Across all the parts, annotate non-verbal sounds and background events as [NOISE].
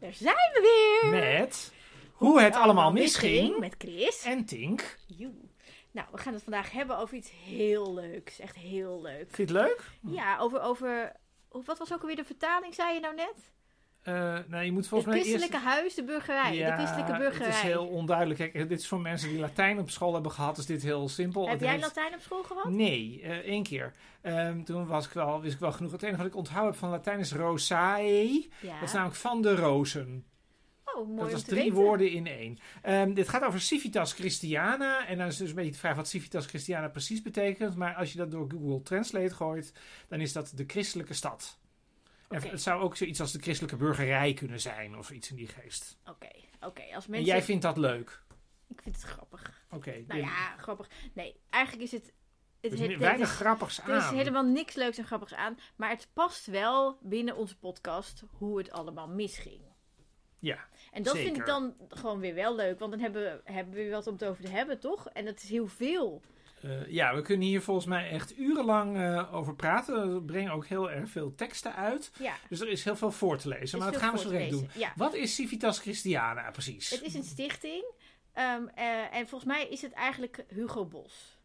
Daar zijn we weer! Met hoe het allemaal misging. Met Chris. En Tink. Joe. Nou, we gaan het vandaag hebben over iets heel leuks. Echt heel leuk. Vind je het leuk? Ja, over... over wat was ook alweer de vertaling, zei je nou net? Uh, nou, je moet Het mij christelijke eerst... huis, de burgerij. Ja, de christelijke burgerij. het is heel onduidelijk. Kijk, dit is voor mensen die Latijn op school hebben gehad, is dit heel simpel. Heb jij heeft- Latijn op school gehad? Nee, eh, één keer. Ehm, toen was ik wel, wist ik wel genoeg. Het enige wat ik onthouden heb van Latijn is rosae. Ja. Dat is namelijk van de rozen. Oh, mooi dat was drie weten. woorden in één. Ehm, dit gaat over Civitas Christiana. En dan is dus een beetje de vraag wat Civitas Christiana precies betekent. Maar als je dat door Google Translate gooit, dan is dat de christelijke stad. En het zou ook zoiets als de christelijke burgerij kunnen zijn, of iets in die geest. Oké, oké. Als En mensen... jij vindt dat leuk? Ik vind het grappig. Oké. Nou dit- ja, grappig. Nee, eigenlijk is het... het, er is het- weinig is- grappigs Er is aan. helemaal niks leuks en grappigs aan. Maar het past wel binnen onze podcast hoe het allemaal misging. Ja, En dat vind ik dan gewoon weer wel leuk. Want dan hebben we, hebben we weer wat om het over te hebben, toch? En dat is heel veel. Eh, ja, we kunnen hier volgens mij echt urenlang eh, over praten. We brengen ook heel erg veel teksten uit. Ja. Dus er is heel veel voor te lezen. maar dat gaan we zo direct doen. Ja. Wat is Civitas Christiana precies? Het is een stichting. Ehm, eh, en volgens mij is het eigenlijk Hugo Bos.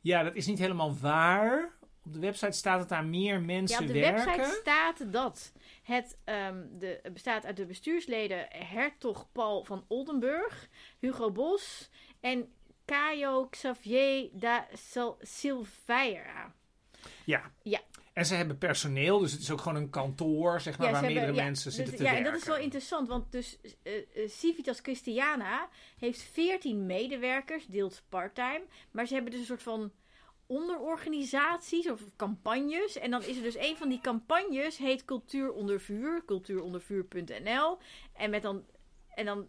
Ja, dat is niet helemaal waar. Op de website staat dat daar meer Ja, mensen op de werken. website staat dat het ehm, de, bestaat uit de bestuursleden Hertog Paul van Oldenburg, Hugo Bos en Caio Xavier da Sil- Silveira. Ja. Ja. En ze hebben personeel, dus het is ook gewoon een kantoor, zeg maar, Ja, waar meerdere hebben- ja, mensen dus- zitten te ja, werken. en dat is wel interessant, want dus eh, eh, Civitas Christiana heeft 14 medewerkers, deels parttime, maar ze hebben dus een soort van onderorganisaties of campagnes. En dan is er dus een van die campagnes heet Cultuur onder vuur, cultuurondervuur.nl. En met dan en dan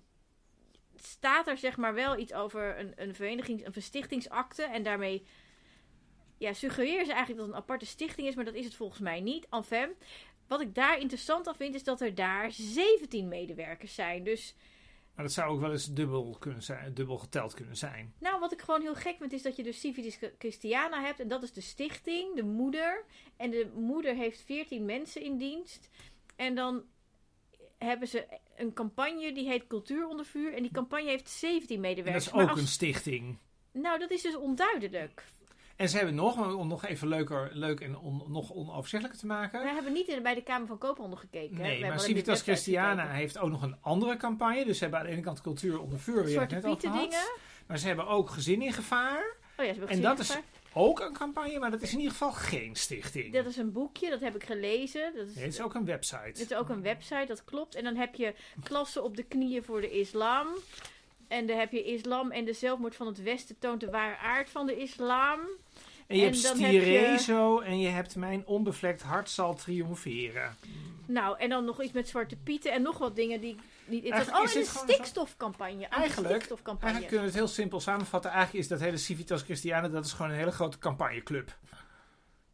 staat er zeg maar wel iets over een, een verenigings, een verstichtingsakte en daarmee ja, suggereren ze eigenlijk dat het een aparte stichting is, maar dat is het volgens mij niet. Enfin, wat ik daar interessant aan vind, is dat er daar 17 medewerkers zijn. Dus, Maar dat zou ook wel eens dubbel, kunnen zijn, dubbel geteld kunnen zijn. nou, wat ik gewoon heel gek vind, is dat je dus Civitas Christiana hebt. En dat is de stichting, de moeder. En de moeder heeft 14 mensen in dienst. En dan hebben ze een campagne die heet Cultuur onder vuur. En die campagne heeft 17 En dat medewerkers. is ook als- een stichting. Nou, dat is dus onduidelijk. En ze hebben nog, om nog even leuker, leuk en on- nog onoverzichtelijker te maken. We hebben niet in, bij de Kamer van Koophandel gekeken. We Nee, maar Civitas Christiana heeft ook nog een andere campagne. Dus ze hebben aan de ene kant cultuur onder vuur, net over dingen. Maar ze hebben ook gezin in gevaar. Oh ja, ze hebben En gezien dat is gevraagd. Ook een campagne, maar dat is in ieder geval geen stichting. Dat is een boekje, dat heb ik gelezen. Dat is, Nee, het is ook een website. het is ook een website, dat klopt. En dan heb je klassen op de knieën voor de islam. En dan heb je islam en de zelfmoord van het Westen toont de ware aard van de islam. En je En hebt je- Stirezo en je hebt Mijn onbevlekt hart zal triomferen. Nou, en dan nog iets met Zwarte Pieten en nog wat dingen die niet... Het was een stikstofcampagne. Eigenlijk- Stikstofcampagne. Eigenlijk kunnen we het heel simpel samenvatten. Eigenlijk is dat hele Civitas Christiana, dat is gewoon een hele grote campagneclub.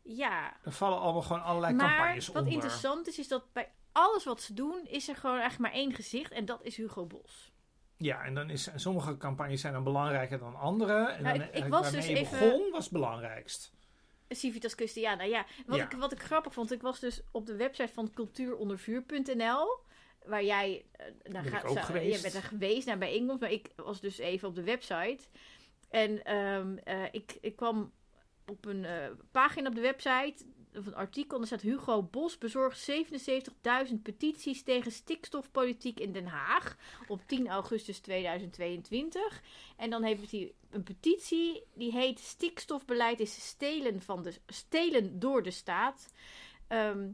Ja, Er vallen allemaal gewoon allerlei maar campagnes wat onder. interessant is, is dat bij alles wat ze doen, is er gewoon eigenlijk maar één gezicht. En dat is Hugo Bos. Ja, en dan is sommige campagnes zijn dan belangrijker dan andere. En Nou, dan ik- was dus even- begon was het belangrijkst. Civitas Christiana, ja. Wat, Ja. Ik, wat ik grappig vond, ik was dus op de website van cultuurondervuur.nl. Waar jij eh, naar gaat. Je bent er geweest naar bijeenkomst, maar ik was dus even op de website. En ehm, eh, ik, ik kwam op een eh, pagina op de website, of een artikel, en er staat Hugo Bos bezorgt 77.000 petities tegen stikstofpolitiek in Den Haag op 10 augustus 2022. En dan heeft hij een petitie die heet Stikstofbeleid is stelen, van de, stelen door de staat. Ehm,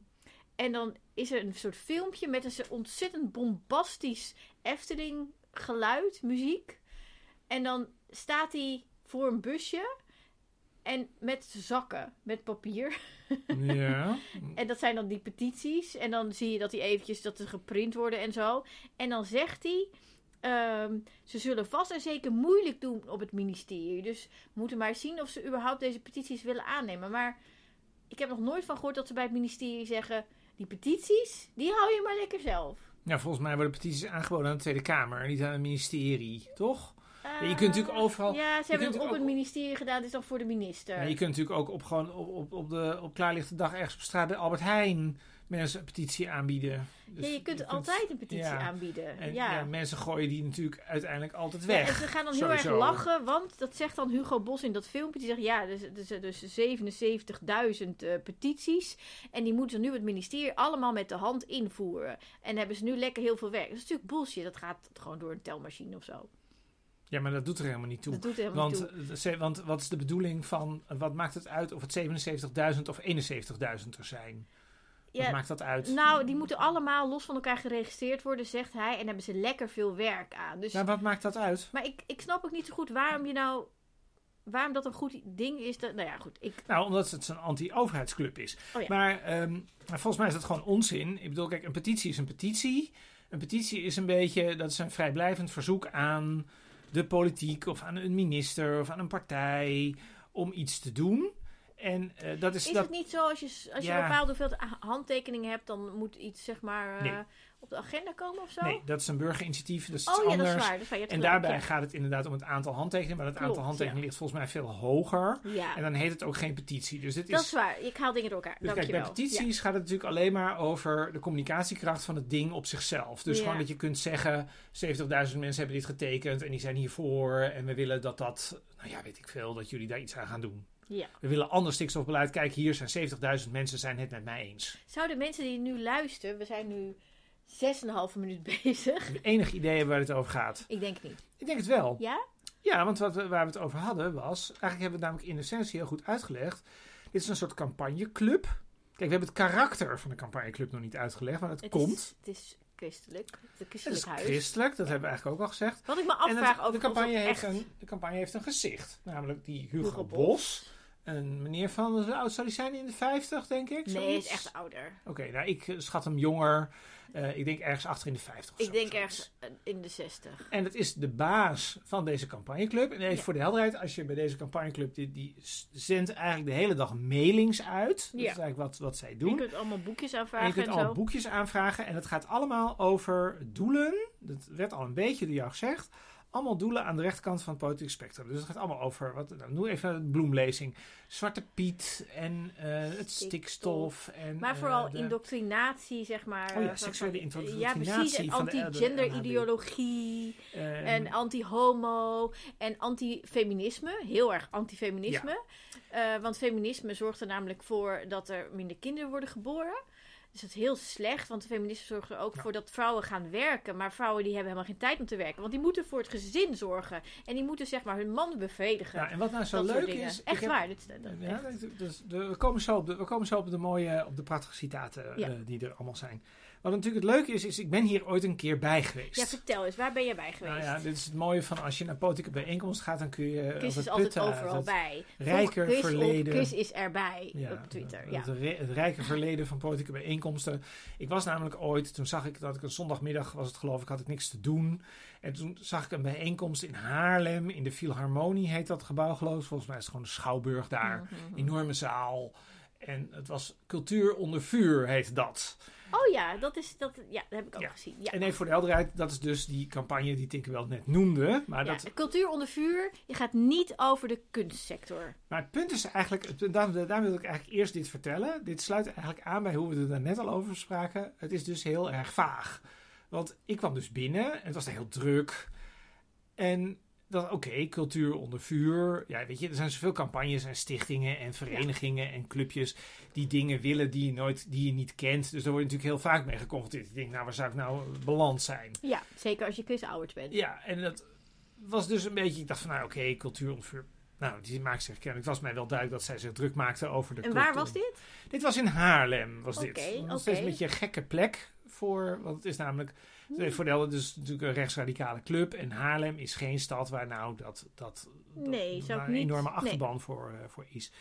en dan is er een soort filmpje met een ontzettend bombastisch Efteling geluid, muziek. En dan staat hij voor een busje en met zakken, met papier. Ja. [LAUGHS] En dat zijn dan die petities. En dan zie je dat hij eventjes dat er geprint worden en zo. En dan zegt hij. ehm, ze zullen vast en zeker moeilijk doen op het ministerie. Dus we moeten maar zien of ze überhaupt deze petities willen aannemen. Maar ik heb nog nooit van gehoord dat ze bij het ministerie zeggen. Die petities, die hou je maar lekker zelf. ja, volgens mij worden petities aangeboden aan de Tweede Kamer, niet aan het ministerie, toch? je kunt Eh, natuurlijk overal- Ja, ze hebben het op ook- het ministerie gedaan. Is dan voor de minister. Ja, je kunt natuurlijk ook op, gewoon op, op, op, de, op klaarlichte dag ergens op straat bij Albert Heijn mensen een petitie aanbieden. Dus ja, je kunt altijd een petitie ja. aanbieden. En ja. ja, mensen gooien die natuurlijk uiteindelijk altijd weg. en ze gaan dan heel Sowieso. erg lachen, want dat zegt dan Hugo Bos in dat filmpje. Die zegt, ja, dus, dus, dus 77.000 eh, petities. En die moeten ze nu het ministerie allemaal met de hand invoeren. En hebben ze nu lekker heel veel werk. Dat is natuurlijk bullshit. Dat gaat gewoon door een telmachine of zo. Ja, maar dat doet er helemaal niet toe. Dat doet helemaal Want, niet toe. eh, want wat is de bedoeling van, wat maakt het uit of het 77.000 of 71.000 er zijn? Wat Ja, maakt dat uit? nou, die moeten allemaal los van elkaar geregistreerd worden, zegt hij. En hebben ze lekker veel werk aan. Dus, Nou, wat maakt dat uit? Maar ik, ik snap ook niet zo goed waarom je nou... Waarom dat een goed ding is. Dat, nou ja, goed. Ik, Nou, omdat het een anti-overheidsclub is. Oh ja. Maar ehm, maar volgens mij is dat gewoon onzin. Ik bedoel, kijk, een petitie is een petitie. Een petitie is een beetje, dat is een vrijblijvend verzoek aan de politiek of aan een minister of aan een partij om iets te doen. En eh, dat is, Is dat. het niet zo als je, als je Ja. een bepaalde hoeveelheid ha- handtekeningen hebt, dan moet iets zeg maar eh, op de agenda komen of zo? Nee, dat is een burgerinitiatief. Dat is iets oh ja, anders. dat is waar. Dat is waar. Je hebt En gelijk, daarbij ja. gaat het inderdaad om het aantal handtekeningen. Maar het Klopt, aantal handtekeningen ligt volgens mij veel hoger. Ja, En dan heet het ook geen petitie. Dus dit dat is is waar. Ik haal dingen door elkaar. Dus kijk, bij petities gaat het natuurlijk alleen maar over de communicatiekracht van het ding op zichzelf. Dus gewoon dat je kunt zeggen, 70.000 mensen hebben dit getekend en die zijn hiervoor. En we willen dat dat, nou ja, weet ik veel, dat jullie daar iets aan gaan doen. Ja. We willen ander stikstofbeleid. Kijk, hier zijn 70.000 mensen zijn het met mij eens. Zouden mensen die nu luisteren, we zijn nu 6,5 minuut [LAUGHS] bezig. Enig idee waar het over gaat. Ik denk het niet. Ik denk het wel. Ja? Ja, want wat we, waar we het over hadden was, eigenlijk hebben we het namelijk in essentie heel goed uitgelegd. Dit is een soort campagneclub. Kijk, we hebben het karakter van de campagneclub nog niet uitgelegd, maar het, Het komt. Is, het is christelijk. Het christelijk is christelijk, dat hebben we eigenlijk ook al gezegd. Wat ik me En afvraag het- over de, campagne heeft echt... een, de campagne heeft een gezicht. Namelijk die Hugo, Hugo Bos. Een meneer van, hoe oud zou die zijn? In de 50, denk ik? Nee, zoiets? is echt ouder. Oké, nou, ik eh, schat hem jonger. Eh, ik denk ergens achter in de 50 of Ik zo, denk zoiets. ergens eh, in de 60. En dat is de baas van deze campagneclub. En even Ja. voor de helderheid, als je bij deze campagneclub, die, die zendt eigenlijk de hele dag mailings uit. Dat Ja. is eigenlijk wat, wat zij Je doen. kunt allemaal boekjes En je aanvragen kunt en, allemaal zo. boekjes aanvragen. En het gaat allemaal over doelen. Dat werd al een beetje door jou gezegd. Allemaal doelen aan de rechterkant van het politieke spectrum. Dus het gaat allemaal over, wat, nou, noem even een bloemlezing. Zwarte Piet en eh, het stikstof. En, Maar eh, vooral de- indoctrinatie, zeg maar. Oh ja, seksuele indoctrinatie Ja, precies. En anti-gender-ideologie. eh, En anti-homo. En anti-feminisme. Heel erg anti-feminisme. Want feminisme zorgt er namelijk voor dat er minder kinderen worden geboren. Dus dat is heel slecht, want de feministen zorgen er ook Ja. voor dat vrouwen gaan werken. Maar vrouwen die hebben helemaal geen tijd om te werken. Want die moeten voor het gezin zorgen. En die moeten zeg maar hun man bevredigen. ja, en wat nou zo leuk is... Echt heb- waar. Dit, is- dat, Ja, echt. dat- dus de, we, komen zo op de, we komen zo op de mooie, op de prachtige citaten Ja. eh, die er allemaal zijn. Wat natuurlijk het leuke is, is ik ben hier ooit een keer bij geweest. Ja, vertel eens. Waar ben je bij geweest? nou ja, dit is het mooie van als je naar politieke bijeenkomst gaat, dan kun je... Chris is altijd overal bij. rijker Chris verleden. Op, Chris is erbij Ja, op Twitter. het, Ja. het, het rijke verleden van politieke bijeenkomsten. Ik was namelijk ooit, toen zag ik dat ik een zondagmiddag was het geloof ik, had ik niks te doen. En toen zag ik een bijeenkomst in Haarlem, in de Philharmonie heet dat gebouw geloof ik. Volgens mij is het gewoon een schouwburg daar. Mhm. Enorme zaal. En het was Cultuur onder vuur heet dat. Oh ja, dat is dat. Ja, dat heb ik ook Ja. gezien. Ja. En even voor de helderheid, dat is dus die campagne die Tinker net noemde. Maar, Ja, dat, cultuur onder vuur. Je gaat niet over de kunstsector. maar het punt is eigenlijk, daar, daar wil ik eigenlijk eerst dit vertellen. Dit sluit eigenlijk aan bij hoe we er net al over spraken. Het is dus heel erg vaag. Want ik kwam dus binnen en het was heel druk. En dat, oké, cultuur onder vuur. Ja, weet je, er zijn zoveel campagnes en stichtingen en verenigingen en clubjes die dingen willen die je, nooit, die je niet kent. Dus daar word je natuurlijk heel vaak mee geconfronteerd. Ik denk, nou, waar zou ik nou beland zijn? Ja, zeker als je Chris Ouders bent. Ja, en dat was dus een beetje, ik dacht van, nou oké, cultuur onder vuur. Nou, die maakt zich kennelijk. Het was mij wel duidelijk dat zij zich druk maakte over de En waar was dit? Dit was in Haarlem, was dit. Steeds oké. een beetje een gekke plek voor, want het is namelijk, helder, het is natuurlijk een rechtsradicale club. En Haarlem is geen stad waar nou dat, dat, dat Nee, waar ik een enorme nee. achterban voor, eh, voor is.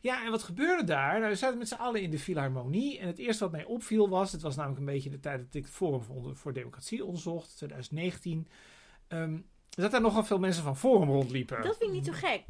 Ja, en wat gebeurde daar? Nou, we zaten met z'n allen in de Philharmonie. En het eerste wat mij opviel was, het was namelijk een beetje de tijd dat ik het Forum voor, voor Democratie onderzocht, 2019. Ehm, dat er nogal veel mensen van Forum rondliepen. Dat vind ik niet zo gek.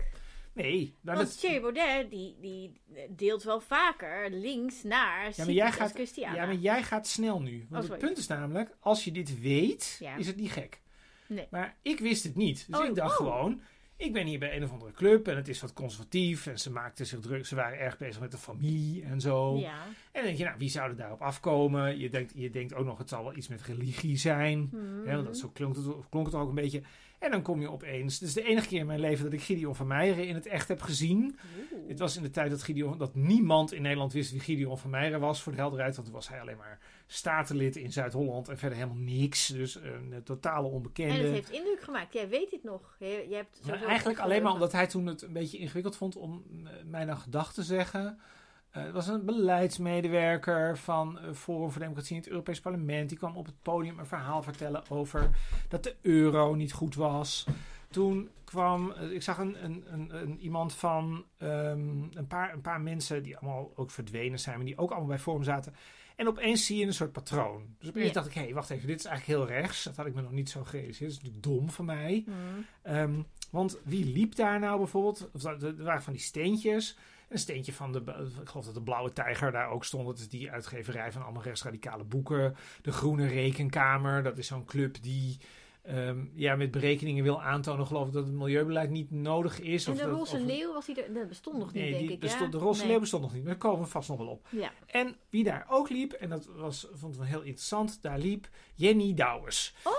Nee, nou, Want dat, Thierry Baudet, die, die deelt wel vaker links naar Ja, maar jij gaat- Christiana. ja, maar jij gaat snel nu. Want Oh, het punt is namelijk, als je dit weet, Ja. is het niet gek. Nee. Maar ik wist het niet. Dus Oh, ik dacht oh. gewoon, Ik ben hier bij een of andere club en het is wat conservatief. En ze maakten zich druk. Ze waren erg bezig met de familie en zo. Ja. En dan denk je, nou, wie zou er daarop afkomen? Je denkt, je denkt ook nog, het zal wel iets met religie zijn. Hè, want dat, zo klonk het, klonk het ook een beetje. En dan kom je opeens. Het is de enige keer in mijn leven dat ik Gideon van Meijeren in het echt heb gezien. Oeh. Het was in de tijd dat, Gideon, dat niemand in Nederland wist wie Gideon van Meijeren was. Voor de helderheid, want toen was hij alleen maar statenlid in Zuid-Holland. En verder helemaal niks. Dus een totale onbekende. En het heeft indruk gemaakt. Jij weet dit nog. Je, je hebt eigenlijk alleen maar omdat hij toen het een beetje ingewikkeld vond om eh, mij naar gedacht te zeggen. Eh, Het was een beleidsmedewerker van eh, Forum voor Democratie in het Europees Parlement. Die kwam op het podium een verhaal vertellen over dat de euro niet goed was. Toen kwam, eh, ik zag een, een, een, een- iemand van ehm, een, paar, een paar mensen die allemaal ook verdwenen zijn, maar die ook allemaal bij Forum zaten. En opeens zie je een soort patroon. Dus opeens Ja. dacht ik, hé, hey, wacht even, dit is eigenlijk heel rechts. Dat had ik me nog niet zo gerealiseerd. Dat is natuurlijk dom van mij. Mhm. Ehm, want wie liep daar nou bijvoorbeeld? Of Er waren van die steentjes. Een steentje van de, ik geloof dat de Blauwe Tijger daar ook stond. Dat is die uitgeverij van allemaal rechtsradicale boeken. De Groene Rekenkamer, dat is zo'n club die ehm, ja, met berekeningen wil aantonen, geloof ik, dat het milieubeleid niet nodig is. En of de dat- roze of- leeuw was die er. Dat bestond nog niet, Nee, denk ik. bestond, ja? de roze Nee. leeuw bestond nog niet, maar daar komen we vast nog wel op. Ja. En wie daar ook liep, en dat was, vond ik wel heel interessant, daar liep Jenny Douwes. Oh,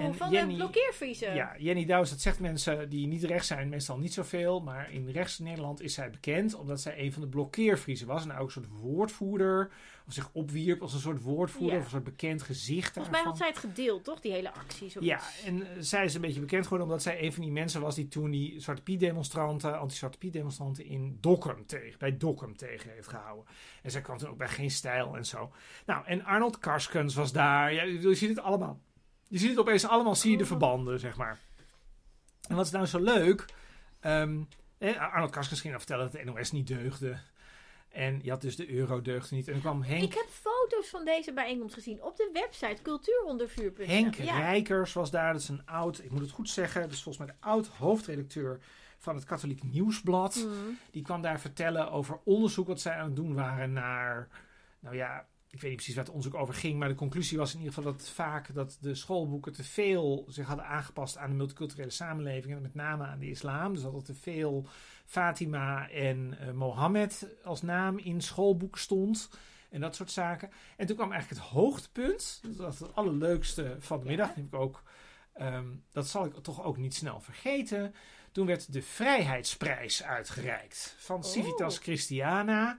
En van Jenny- de blokkeervriezen. Ja, Jenny Douwes, dat zegt mensen die niet rechts zijn, meestal niet zoveel. Maar in rechts Nederland is zij bekend omdat zij een van de blokkeervriezen was. En ook een soort woordvoerder, of zich opwierp als een soort woordvoerder, Ja. of een soort bekend gezicht Volgens mij had zij het gedeeld, toch? Die hele actie. Zoiets. Ja, en eh, zij is een beetje bekend geworden omdat zij een van die mensen was die toen die Zwarte Piet demonstranten, anti-Zwarte Piet demonstranten in Dokkum tegen, bij Dokkum tegen heeft gehouden. En zij kwam toen ook bij Geen Stijl en zo. Nou, en Arnold Karskens was daar. Ja, je ziet het allemaal. Je ziet het opeens allemaal, zie je de verbanden, zeg maar. En wat is nou zo leuk? Eh, Arnold Karskens ging nou vertellen dat de NOS niet deugde. En je had dus de euro deugde niet. En dan kwam Henk Ik heb foto's van deze bijeenkomst gezien op de website cultuurondervuur.nl. Henk ja. Rijkers was daar. Dat is een oud, ik moet het goed zeggen, dat is volgens mij de oud hoofdredacteur van het Katholiek Nieuwsblad. Mhm. Die kwam daar vertellen over onderzoek wat zij aan het doen waren naar, nou ja, ik weet niet precies waar het onderzoek over ging, maar de conclusie was in ieder geval dat vaak dat de schoolboeken te veel zich hadden aangepast aan de multiculturele samenleving en met name aan de islam. Dus dat er te veel Fatima en eh, Mohammed als naam in schoolboeken stond. En dat soort zaken. En toen kwam eigenlijk het hoogtepunt. Dat was het allerleukste van de Ja. middag. Denk ik ook. ehm, dat zal ik toch ook niet snel vergeten. Toen werd de Vrijheidsprijs uitgereikt. Van Oh. Civitas Christiana.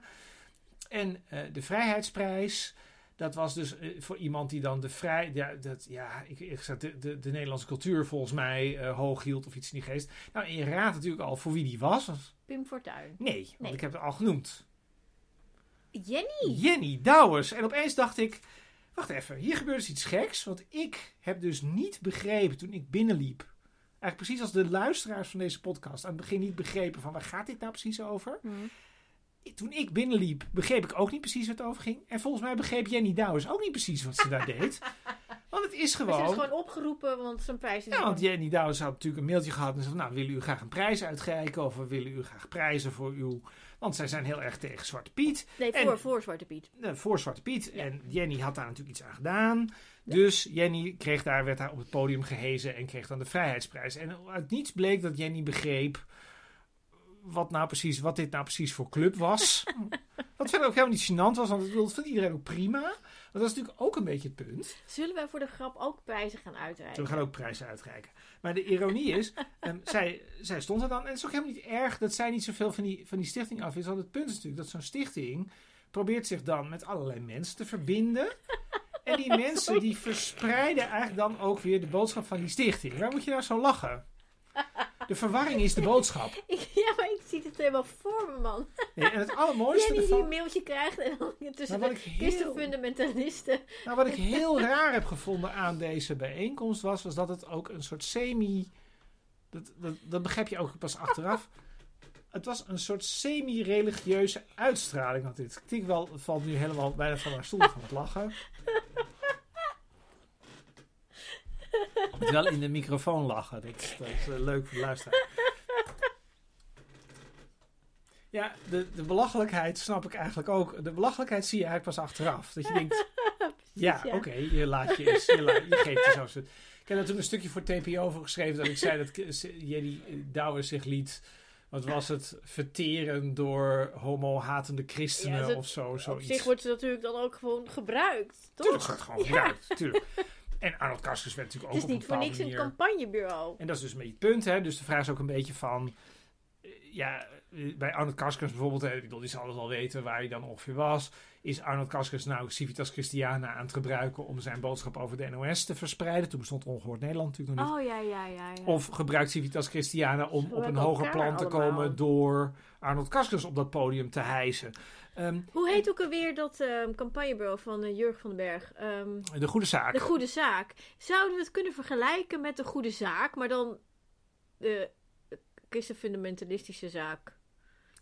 En eh, de Vrijheidsprijs. Dat was dus eh, voor iemand die dan de vrij. Ja, dat, ja ik, ik zeg, de, de, de Nederlandse cultuur volgens mij eh, hoog hield of iets in die geest. Nou, en je raadt natuurlijk al voor wie die was. Pim Fortuyn. Nee, want ik heb het al genoemd. Jenny. Jenny Douwers. En opeens dacht ik, wacht even, hier gebeurt dus iets geks. Want ik heb dus niet begrepen toen ik binnenliep. Eigenlijk precies als de luisteraars van deze podcast aan het begin niet begrepen van waar gaat dit nou precies over. Mhm. Toen ik binnenliep, begreep ik ook niet precies wat het over ging. En volgens mij begreep Jenny Douwers ook niet precies wat ze daar [LAUGHS] deed. Want het is Maar Ze gewoon... is gewoon opgeroepen, want zo'n prijs is Ja, want gewoon- Jenny Douwers had natuurlijk een mailtje gehad en zei van, nou, willen u graag een prijs uitreiken? Of willen u graag prijzen voor uw... Want zij zijn heel erg tegen Zwarte Piet. Nee, en- voor, voor Zwarte Piet. eh, voor Zwarte Piet. Ja. En Jenny had daar natuurlijk iets aan gedaan. Dus Jenny kreeg daar, werd daar op het podium gehezen en kreeg dan de Vrijheidsprijs. En uit niets bleek dat Jenny begreep wat, nou precies, wat dit nou precies voor club was. [LAUGHS] wat verder ook helemaal niet gênant was, want dat vond iedereen ook prima. Want dat is natuurlijk ook een beetje het punt. Zullen wij voor de grap ook prijzen gaan uitreiken? We gaan ook prijzen uitreiken. Maar de ironie is, ehm, [LAUGHS] zij, zij stond er dan. En het is ook helemaal niet erg dat zij niet zoveel van die, van die stichting af is. Want het punt is natuurlijk dat zo'n stichting probeert zich dan met allerlei mensen te verbinden. En die [LAUGHS] mensen die verspreiden eigenlijk dan ook weer de boodschap van die stichting. Waar moet je nou zo lachen? De verwarring is de boodschap. [LAUGHS] Ja, maar ik zie het helemaal voor me, man. Nee, en het allermooiste [LAUGHS] Jenny die een mailtje krijgt en dan tussen wat de heel- fundamentalisten. Nou, wat ik heel raar heb gevonden aan deze bijeenkomst was, was dat het ook een soort semi. Dat, dat, dat begrijp je ook pas achteraf. Het was een soort semi-religieuze uitstraling had dit. Ik denk wel, het valt nu helemaal bijna van haar stoel van het lachen. Ik moet wel in de microfoon lachen. Dat, is- dat is eh, leuk voor de luisteraar. Ja, de, de belachelijkheid snap ik eigenlijk ook. De belachelijkheid zie je eigenlijk pas achteraf. Dat je denkt, [LAUGHS] Ja, Ja. oké. Je laat je eens, je, laat, je geeft je zo. Ik heb daar toen een stukje voor TPO over geschreven dat ik zei dat Jerry Douwer zich liet, wat was het, verteren door homo-hatende christenen Ja, dat- of zo. Op Zoiets. zich wordt ze natuurlijk dan ook gewoon gebruikt, toch? Tuurlijk gaat het gewoon [LAUGHS] Ja. gebruikt, tuurlijk. En Arnold Karskens werd natuurlijk Het ook is op niet voor niks een manier... campagnebureau. En dat is dus een beetje het punt, hè. Dus de vraag is ook een beetje van... eh, Ja, eh, bij Arnold Karskens bijvoorbeeld, hè, ik bedoel, die zal het wel weten waar hij dan ongeveer was. Is Arnold Karskens nou Civitas Christiana aan het gebruiken om zijn boodschap over de NOS te verspreiden? Toen bestond Ongehoord Nederland natuurlijk nog niet. Oh ja, ja, ja. ja. Of gebruikt Civitas Christiana om op een hoger plan te allemaal. komen door Arnold Karskens op dat podium te hijsen? Ehm, Hoe heet ook alweer dat ehm, campagnebureau van eh, Jurgen van den Berg? Ehm, de goede zaak. de Goede Zaak. Zouden we het kunnen vergelijken met de Goede Zaak, maar dan de christenfundamentalistische zaak?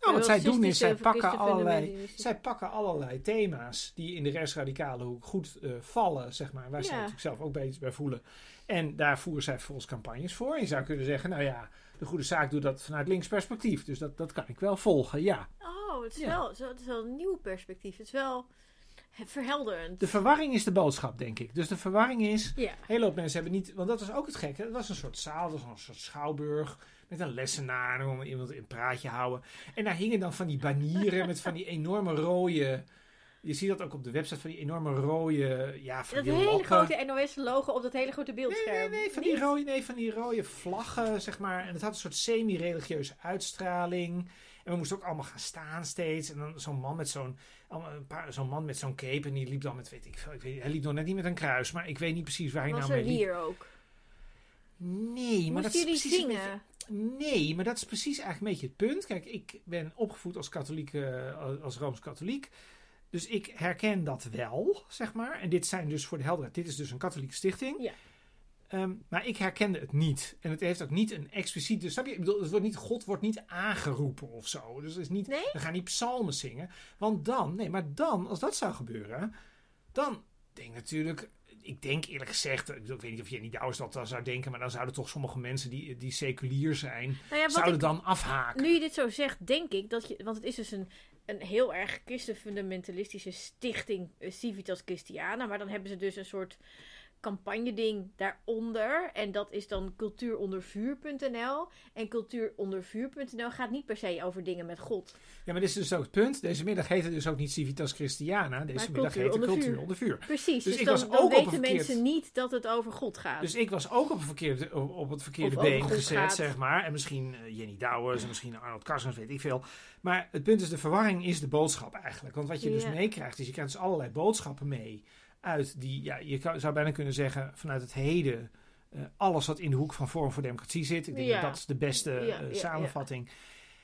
Nou, wat zij doen is, zij pakken allerlei, zij pakken allerlei thema's die in de rechtsradicale hoek goed eh, vallen, zeg maar. Waar zij Ja. natuurlijk zelf ook beetje bij voelen. En daar voeren zij volgens campagnes voor. En je zou kunnen zeggen, nou ja, de goede zaak doet dat vanuit links perspectief. Dus dat, dat kan ik wel volgen, ja. Oh, het is, Ja. wel, het is wel een nieuw perspectief. Het is wel verhelderend. De verwarring is de boodschap, denk ik. Dus de verwarring is, Ja. hele hoop mensen hebben niet, want dat was ook het gekke. Het was een soort zaal, dat was een soort schouwburg. Met een lessenaar, om iemand in een praatje houden. En daar hingen dan van die banieren met van die enorme rode... Je ziet dat ook op de website, van die enorme rode... Ja, van Dat die hele grote NOS-logo op dat hele grote Nee, nee, beeldscherm. nee, van Niet? die, rode, nee, van die rode vlaggen, zeg maar. En het had een soort semi-religieuze uitstraling. En we moesten ook allemaal gaan staan steeds. En dan zo'n man met zo'n allemaal een paar- zo'n man met zo'n cape. En die liep dan met, weet ik veel, ik weet, hij liep nog net niet met een kruis. Maar ik weet niet precies waar hij Was nou mee liep. hier ook. Nee, maar dat is precies zingen? beetje- Nee, maar dat is precies eigenlijk een beetje het punt. Kijk, ik ben opgevoed als katholiek, eh, als Rooms-katholiek. Dus ik herken dat wel, zeg maar. En dit zijn dus voor de helderheid, dit is dus een katholieke stichting. Ja. Ehm, maar ik herkende het niet. En het heeft ook niet een expliciet. Dus snap je? Ik bedoel, het wordt niet, God wordt niet aangeroepen of zo. Dus het is niet. Nee? We gaan niet psalmen zingen. Want dan, nee, maar dan, als dat zou gebeuren, dan denk ik natuurlijk. Ik denk eerlijk gezegd, ik, weet niet of Jenny Douwers dat dan zou denken, maar dan zouden toch sommige mensen die, die seculier zijn, Nou ja, zouden ik, dan afhaken. nu je dit zo zegt, denk ik dat je... Want het is dus een, een heel erg christenfundamentalistische stichting, eh, Civitas Christiana. Maar dan hebben ze dus een soort campagne-ding daaronder. En dat is dan cultuurondervuur.nl. En cultuurondervuur.nl gaat niet per se over dingen met God. Ja, maar dit is dus ook het punt. Deze middag heet het dus ook niet Civitas Christiana. Deze Maar middag heet cultuur het onder Cultuur vuur. onder vuur. Precies, Dus dus, ik dan, was dan ook op weten verkeerd- mensen niet dat het over God gaat. Dus ik was ook op, verkeerde, op, het verkeerde Of been gezet, gaat. zeg maar. En misschien eh, Jenny Douwers en misschien Arnold Karskens, weet ik veel. Maar het punt is, de verwarring is de boodschap eigenlijk. Want wat je dus meekrijgt, is je krijgt dus allerlei boodschappen mee uit die, ja, je zou bijna kunnen zeggen, vanuit het heden, eh, alles wat in de hoek van Forum voor Democratie zit. Ik denk Ja. dat dat is de beste Ja, eh, samenvatting.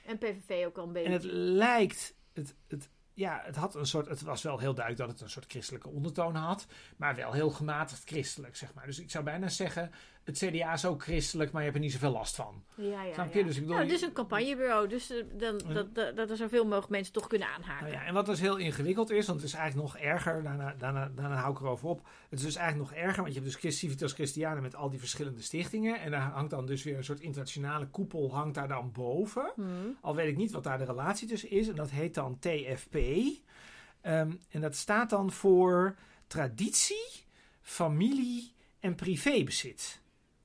En PVV ook al een beetje. En het lijkt, het, het, ja, het had een soort, het was wel heel duidelijk dat het een soort christelijke ondertoon had, maar wel heel gematigd christelijk, zeg maar. Dus ik zou bijna zeggen, het CDA is ook christelijk, maar je hebt er niet zoveel last van. Ja, ja, Snap je? ja. Dus ik bedoel, nou, het is je- een campagnebureau, dus eh, dan, dat, dat, dat er zoveel mogelijk mensen toch kunnen aanhaken. Nou ja, en wat dus heel ingewikkeld is, want het is eigenlijk nog erger, daarna, daarna, daarna hou ik erover op. Het is dus eigenlijk nog erger, want je hebt dus Civitas Christiana met al die verschillende stichtingen. En daar hangt dan dus weer een soort internationale koepel, hangt daar dan boven. Hmm. Al weet ik niet wat daar de relatie tussen is. En dat heet dan TFP. Ehm, en dat staat dan voor traditie, familie en privébezit.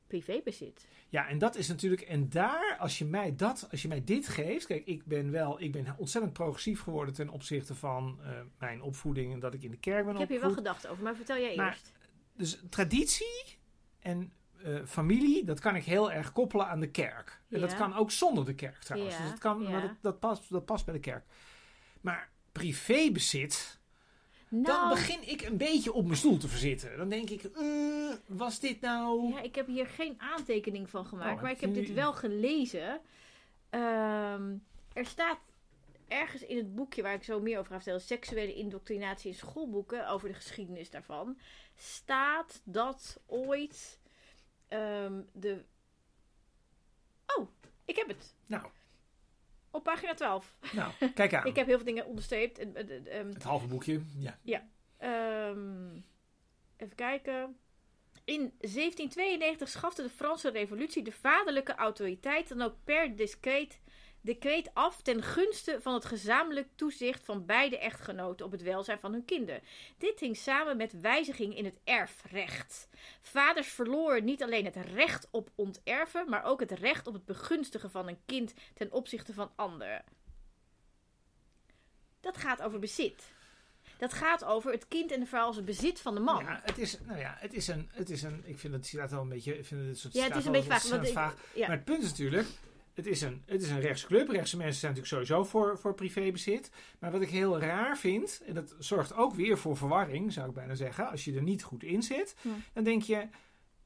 Privébezit. Ja, en dat is natuurlijk, en daar, als je mij dat, als je mij dit geeft, kijk, ik ben wel, ik ben ontzettend progressief geworden ten opzichte van eh, mijn opvoeding en dat ik in de kerk ben Ik heb hier wel gedacht over, maar vertel jij Maar- eerst. Dus traditie en eh, familie, dat kan ik heel erg koppelen aan de kerk. En dat kan ook zonder de kerk trouwens. Ja, Dus dat, kan, ja. maar dat, dat, past, dat past bij de kerk. Maar privébezit, dan Nou, begin ik een beetje op mijn stoel te verzitten. Dan denk ik, eh, was dit nou... ja, ik heb hier geen aantekening van gemaakt, Oh, maar ik heb dit wel gelezen. Ehm, er staat ergens in het boekje waar ik zo meer over ga vertellen, seksuele indoctrinatie in schoolboeken, over de geschiedenis daarvan, staat dat ooit ehm, de... Oh, ik heb het. Nou, Op pagina 12. nou, kijk aan. [LAUGHS] Ik heb heel veel dingen onderstreept. En, en, ehm, Het halve boekje, ja. Ehm, even kijken. In 1792 schafte de Franse Revolutie de vaderlijke autoriteit dan ook per decreet decreet af ten gunste van het gezamenlijk toezicht van beide echtgenoten op het welzijn van hun kinderen. Dit hing samen met wijziging in het erfrecht. Vaders verloren niet alleen het recht op onterven, maar ook het recht op het begunstigen van een kind ten opzichte van anderen. Dat gaat over bezit. Dat gaat over het kind en de vrouw als het bezit van de man. Ja, het is, nou ja, het is een, het is een, ik vind het citaat wel een beetje, ik vind het soort Ja, het is een beetje vaag. ik- ja. Maar het punt is natuurlijk, het is een, het is een rechtsclub. Rechtse mensen zijn natuurlijk sowieso voor, voor privébezit. Maar wat ik heel raar vind, en dat zorgt ook weer voor verwarring, zou ik bijna zeggen. Als je er niet goed in zit, Ja. dan denk je,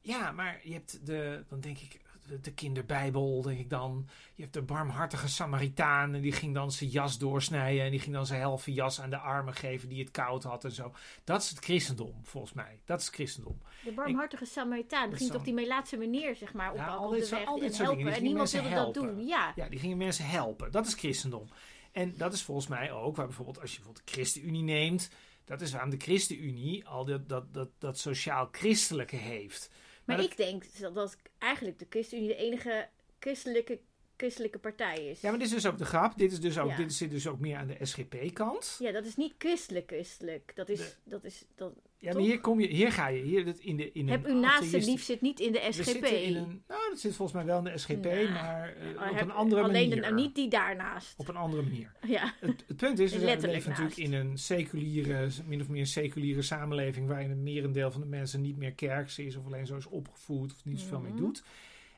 ja, maar je hebt de, dan denk ik, de, de kinderbijbel, denk ik dan. Je hebt de barmhartige Samaritaan en die ging dan zijn jas doorsnijden. En die ging dan zijn halve jas aan de armen geven die het koud had en zo. Dat is het christendom, volgens mij. Dat is het christendom. De barmhartige Samaritaan Dat ging toch die Melaatse meneer, zeg maar, Ja, oppakken al op dit de soort- weg al dit en soort dingen. helpen. Die En niemand wilde dat doen. Ja. Ja, die gingen mensen helpen. Dat is christendom. En dat is volgens mij ook waar bijvoorbeeld, als je bijvoorbeeld de ChristenUnie neemt, dat is waarom de ChristenUnie al dat, dat, dat, dat sociaal-christelijke heeft. Maar dat- ik denk dat, dat eigenlijk de ChristenUnie de enige christelijke, christelijke partij is. Ja, maar dit is dus ook de grap. Dit, is dus ook, Ja. dit zit dus ook meer aan de SGP-kant. Ja, dat is niet christelijk christelijk. Dat is, De- dat is, dat, Ja, maar Toch? hier, kom je, hier ga je. Hier, dat in de, in heb een uw naaste lief zit niet in de SGP. in een, nou, dat zit volgens mij wel in de SGP, Nou, maar eh, Oh, op heb- een andere alleen manier. nou, niet die daarnaast. Op een andere manier. Ja. Het, het punt is, we leven natuurlijk naast. in een seculiere, min of meer seculiere samenleving waarin het merendeel van de mensen niet meer kerks is of alleen zo is opgevoed of niet zoveel Mhm. mee doet.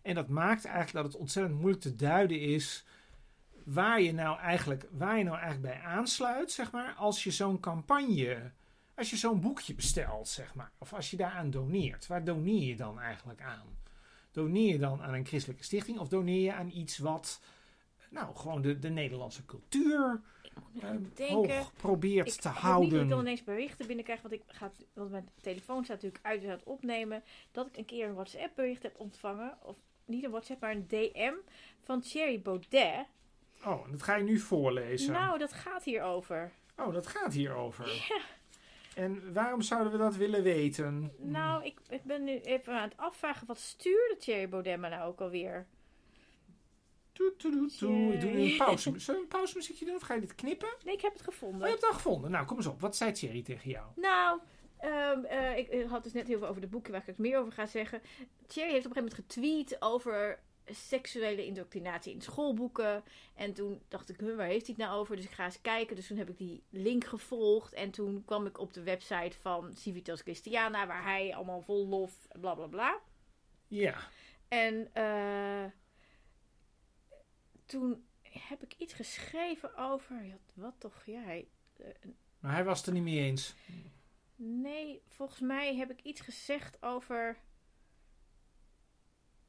En dat maakt eigenlijk dat het ontzettend moeilijk te duiden is waar je nou eigenlijk, waar je nou eigenlijk bij aansluit, zeg maar, als je zo'n campagne, als je zo'n boekje bestelt, zeg maar, of als je daaraan doneert. Waar doneer je dan eigenlijk aan? Doneer je dan aan een christelijke stichting of doneer je aan iets wat, nou, gewoon de, de Nederlandse cultuur eh, hoog probeert Ik te hoop niet dat ik dan houden? ineens berichten binnenkrijg, want, ik ga, want mijn telefoon staat natuurlijk uit aan het opnemen, dat ik een keer een WhatsApp bericht heb ontvangen, of niet een WhatsApp, maar een DM van Thierry Baudet. Oh, dat ga je nu voorlezen. Nou, dat gaat hierover. Oh, dat gaat hierover. En waarom zouden we dat willen weten? Nou, ik, ik ben nu even aan het afvragen, wat stuurde Thierry Baudet me nou ook alweer? Toe, toe, toe, toe. Ik doe nu een pauze. Zullen we een pauzemuziekje doen of ga je dit knippen? Oh, Nee, ik heb het je gevonden. hebt het al gevonden. Nou, kom eens op. Wat zei Thierry tegen jou? Nou, ehm, eh, ik, ik had dus net heel veel over de boeken waar ik het meer over ga zeggen. Thierry heeft op een gegeven moment getweet over seksuele indoctrinatie in schoolboeken. En toen dacht ik, waar heeft hij het nou over? Dus ik ga eens kijken. Dus toen heb ik die link gevolgd. En toen kwam ik op de website van Civitas Christiana, waar hij allemaal vol lof, bla bla bla. Ja. En eh, toen heb ik iets geschreven over. Wat toch? Ja, hij, eh, Maar hij was het er niet mee eens. Nee, volgens mij heb ik iets gezegd over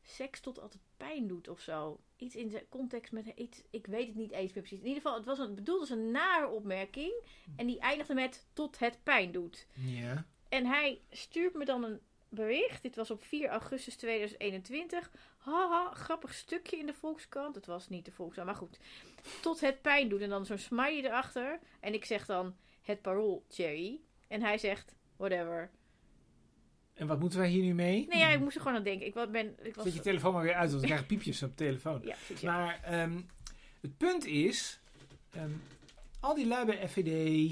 seks tot altijd pijn doet of zo. Iets in de context met iets, ik weet het niet eens meer precies. In ieder geval, het was een, bedoeld als een nare opmerking. En die eindigde met tot het pijn doet. Ja. En hij stuurt me dan een bericht. Dit was op 4 augustus 2021. Haha, grappig stukje in de Volkskrant. Het was niet de Volkskrant, maar goed. Tot het pijn doet. En dan zo'n smiley erachter. En ik zeg dan het parool, Cherry. En hij zegt, whatever. En wat moeten wij hier nu mee? Nee, ja, ik moest er gewoon aan denken. Ik ben... Ik was... Zet je telefoon maar weer uit, want we krijgen piepjes op de telefoon. Ja, precies, ja. Maar ehm, het punt is, ehm, al die lui bij FVD,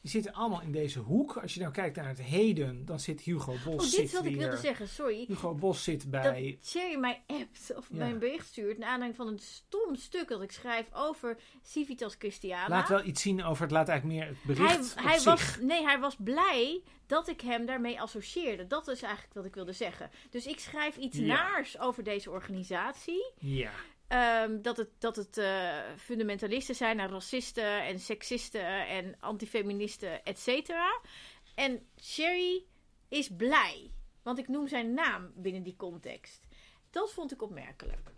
die zitten allemaal in deze hoek. Als je nou kijkt naar het heden, dan zit Hugo Bos Oh, dit zit is wat ik wilde zeggen, sorry. Hugo Bos zit bij... Dat Cherry mij appt of Ja. mijn bericht stuurt... naar aanleiding van een stom stuk dat ik schrijf over Civitas Christiana. Laat wel iets zien over het, laat eigenlijk meer het hij, bericht hij zich. was, nee, hij was blij dat ik hem daarmee associeerde. Dat is eigenlijk wat ik wilde zeggen. Dus ik schrijf iets Ja. naars over deze organisatie. Ja, Ehm, dat het, dat het eh, fundamentalisten zijn en racisten en seksisten en antifeministen, et cetera. En Sherry is blij. Want ik noem zijn naam binnen die context. Dat vond ik opmerkelijk.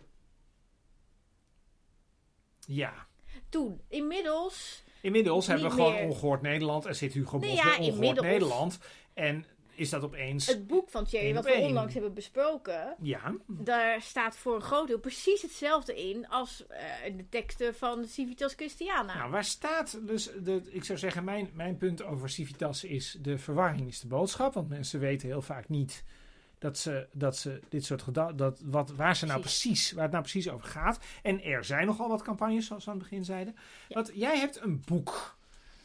ja. Toen, inmiddels Inmiddels hebben we gewoon. Ongehoord Nederland. Er zit Hugo Bos Nee, ja, bij Ongehoord inmiddels. Nederland. En is dat opeens... het boek van Thierry, wat we onlangs hebben besproken, Ja, daar staat voor een groot deel precies hetzelfde in als eh, de teksten van Civitas Christiana. nou waar staat dus... De, ik zou zeggen, mijn, mijn punt over Civitas is... De verwarring is de boodschap. Want mensen weten heel vaak niet dat ze, dat ze dit soort gedachten, dat wat, waar ze nou Precies. precies, waar het nou precies over gaat. En er zijn nogal wat campagnes, zoals we aan het begin zeiden. Ja. Want jij hebt een boek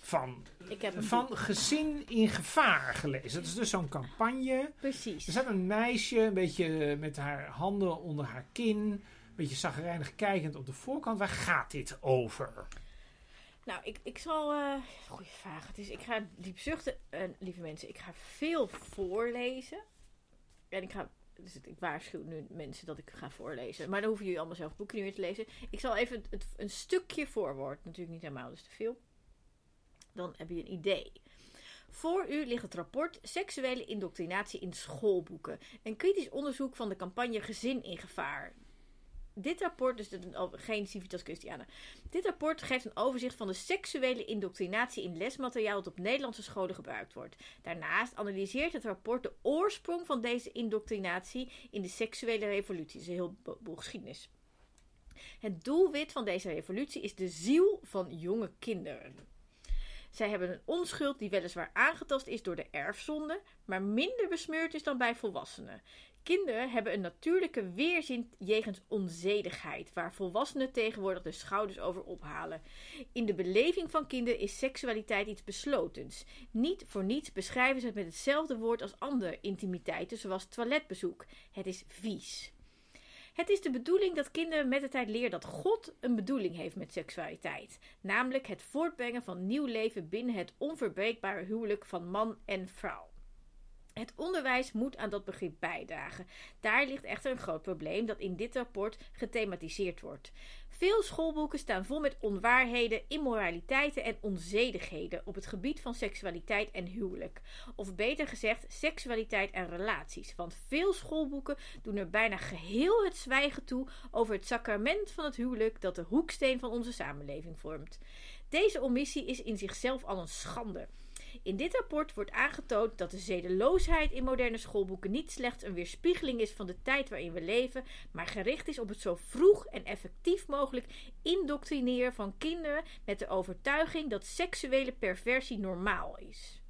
van, Ik heb van boek. gezin in gevaar gelezen. Dat is dus zo'n campagne. Precies. Er staat een meisje, een beetje met haar handen onder haar kin, een beetje zagrijnig kijkend op de voorkant. Waar gaat dit over? Nou, ik, ik zal. eh goeie vraag. Het is, ik ga diep zuchten, eh, lieve mensen. Ik ga veel voorlezen. En ik ga. Dus ik waarschuw nu mensen dat ik ga voorlezen. Maar dan hoeven jullie allemaal zelf boekje niet meer te lezen. Ik zal even het, het- een stukje voorwoord. Natuurlijk niet helemaal, dus te veel. Dan heb je een idee. Voor u ligt het rapport Seksuele indoctrinatie in schoolboeken. Een kritisch onderzoek van de campagne Gezin in Gevaar. Dit rapport, dus oh, geen Civitas Christiana. Dit rapport geeft een overzicht van de seksuele indoctrinatie in lesmateriaal dat op Nederlandse scholen gebruikt wordt. Daarnaast analyseert het rapport de oorsprong van deze indoctrinatie in de seksuele revolutie. Dat is een heel bo- boel geschiedenis. Het doelwit van deze revolutie is de ziel van jonge kinderen. Zij hebben een onschuld die weliswaar aangetast is door de erfzonde, maar minder besmeurd is dan bij volwassenen. Kinderen hebben een natuurlijke weerzin jegens onzedigheid, waar volwassenen tegenwoordig de schouders over ophalen. In de beleving van kinderen is seksualiteit iets beslotens. Niet voor niets beschrijven ze het met hetzelfde woord als andere intimiteiten, zoals toiletbezoek. Het is vies. Het is de bedoeling dat kinderen met de tijd leren dat God een bedoeling heeft met seksualiteit. Namelijk het voortbrengen van nieuw leven binnen het onverbreekbare huwelijk van man en vrouw. Het onderwijs moet aan dat begrip bijdragen. Daar ligt echter een groot probleem dat in dit rapport gethematiseerd wordt. Veel schoolboeken staan vol met onwaarheden, immoraliteiten en onzedigheden op het gebied van seksualiteit en huwelijk. Of beter gezegd, seksualiteit en relaties. Want veel schoolboeken doen er bijna geheel het zwijgen toe over het sacrament van het huwelijk dat de hoeksteen van onze samenleving vormt. Deze omissie is in zichzelf al een schande. In dit rapport wordt aangetoond dat de zedeloosheid in moderne schoolboeken niet slechts een weerspiegeling is van de tijd waarin we leven, maar gericht is op het zo vroeg en effectief mogelijk indoctrineren van kinderen met de overtuiging dat seksuele perversie normaal is.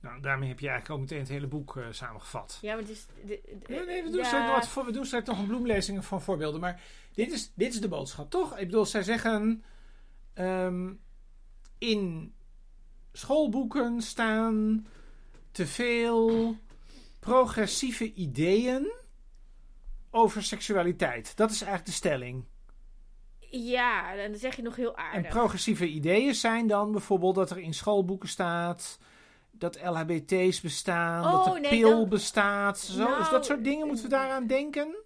Nou, daarmee heb je eigenlijk ook meteen het hele boek eh, samengevat. Ja, maar het is. de- de- Nee, nee, we doen, ja, straks nog wat voor, we doen straks nog een bloemlezing van voorbeelden. Maar dit is, dit is de boodschap, toch? Ik bedoel, zij zeggen... ehm, in schoolboeken staan te veel progressieve ideeën over seksualiteit. Dat is eigenlijk de stelling. Ja, en dan zeg je nog heel En aardig. progressieve ideeën zijn dan bijvoorbeeld dat er in schoolboeken staat... Dat LHBT's bestaan, Oh, dat de nee, pil bestaat. Zo. dus Nou, dat soort dingen moeten we daaraan denken.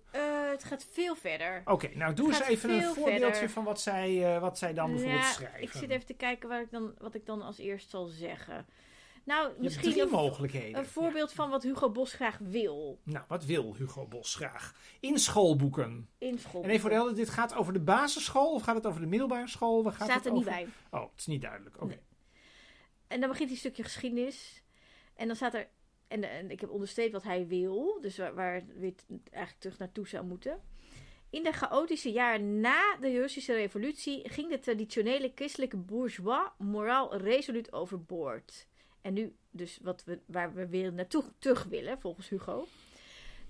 Het gaat veel verder. Oké, nou doe Het eens even een voorbeeldje verder. van wat zij, eh, wat zij dan bijvoorbeeld Ja, schrijven. ik zit even te kijken waar ik dan, wat ik dan als eerst zal zeggen. Nou, Je misschien drie een, mogelijkheden. een voorbeeld van wat Hugo Bos graag wil. Nou, wat wil Hugo Bos graag? In schoolboeken. in school. En even voor de helder, dit gaat over de basisschool of gaat het over de middelbare school? Waar gaat staat het er niet over? bij. Oh, het is niet duidelijk. Oké. Nee. En dan begint hij een stukje geschiedenis. En dan staat er. En, en ik heb onderstreept wat hij wil. Dus waar, waar weer eigenlijk terug naartoe zou moeten. In de chaotische jaren na de Russische revolutie ging de traditionele christelijke bourgeois moraal resoluut overboord. En nu dus wat we, waar we weer naartoe terug willen, volgens Hugo.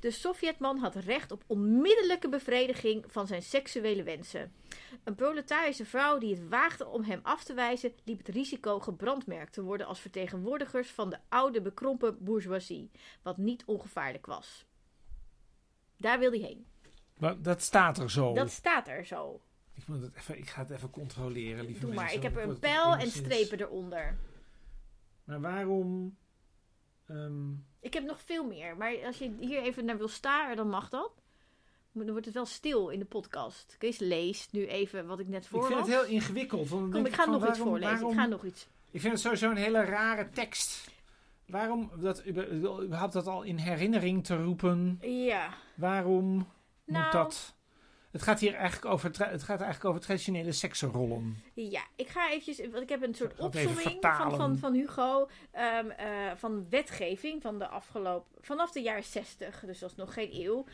De Sovjetman had recht op onmiddellijke bevrediging van zijn seksuele wensen. Een proletarische vrouw die het waagde om hem af te wijzen, liep het risico gebrandmerkt te worden als vertegenwoordigers van de oude bekrompen bourgeoisie, wat niet ongevaarlijk was. Daar wil hij heen. Maar dat staat er zo. Dat staat er zo. Ik, moet het even, ik ga het even controleren, lieve Doe maar. mensen, Ik heb er een pijl en strepen eronder. Maar waarom... ehm, Ik heb nog veel meer, maar als je hier even naar wil staren, dan mag dat. Dan wordt het wel stil in de podcast. Chris leest nu even wat ik net ik vind voorlas. het heel ingewikkeld. want Kom, ik ga van, nog iets voorlezen. waarom- Ik ga nog iets. Ik vind het sowieso een hele rare tekst. Waarom dat, überhaupt dat al in herinnering te roepen? Ja. Waarom Nou, moet dat? Het gaat hier eigenlijk over, het gaat eigenlijk over traditionele seksenrollen. Ja, ik ga eventjes, want ik heb een soort opzomming van, van, van Hugo ehm, eh, van wetgeving van de afgelopen, vanaf de jaren 60, dus dat is nog geen eeuw,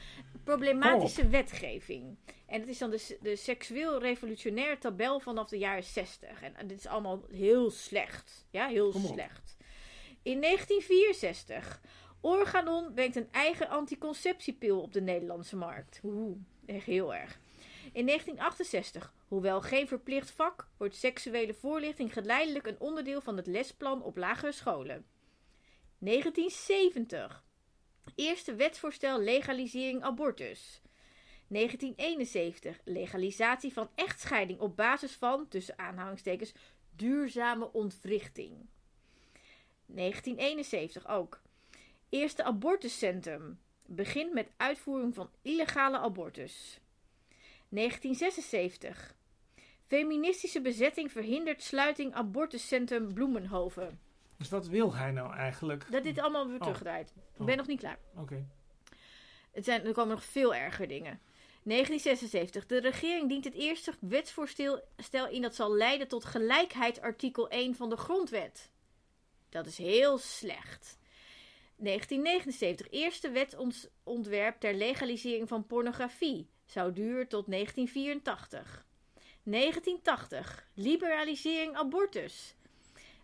problematische wetgeving. En het is dan de, de seksueel revolutionaire tabel vanaf de jaren 60. En, en dit is allemaal heel slecht. Ja, heel slecht. In 1964 Organon brengt een eigen anticonceptiepil op de Nederlandse markt. Oeh, heel erg. In 1968, hoewel geen verplicht vak, wordt seksuele voorlichting geleidelijk een onderdeel van het lesplan op lagere scholen. 1970. Eerste wetsvoorstel legalisering abortus. 1971. Legalisatie van echtscheiding op basis van, tussen aanhalingstekens, duurzame ontwrichting. 1971 ook. Eerste abortuscentrum. Begint met uitvoering van illegale abortus. 1976. Feministische bezetting verhindert sluiting abortuscentrum Bloemenhoven. Dus wat wil hij nou eigenlijk? Dat dit allemaal weer terugdraait. Ik ben Oh. nog niet klaar. Oké. Het zijn, er komen nog veel erger dingen. 1976. De regering dient het eerste wetsvoorstel stel in dat zal leiden tot gelijkheid artikel 1 van de grondwet. Dat is heel slecht. 1979. Eerste wetsontwerp ter legalisering van pornografie. Zou duren tot 1984. 1980. Liberalisering abortus.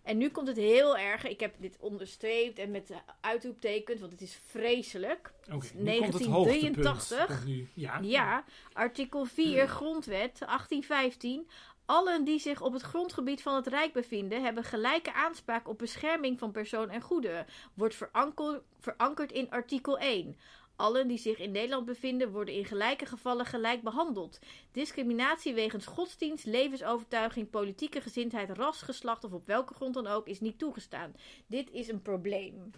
En nu komt het heel erg. Ik heb dit onderstreept en met uitroeptekens, want het is vreselijk. Oké, nu komt het hoogtepunt. 1983. Komt nu. Ja. Ja, artikel 4, grondwet 1815. Allen die zich op het grondgebied van het Rijk bevinden, hebben gelijke aanspraak op bescherming van persoon en goederen. Wordt veranker- verankerd in artikel 1. Allen die zich in Nederland bevinden, worden in gelijke gevallen gelijk behandeld. Discriminatie wegens godsdienst, levensovertuiging, politieke gezindheid, ras, geslacht of op welke grond dan ook is niet toegestaan. Dit is een probleem.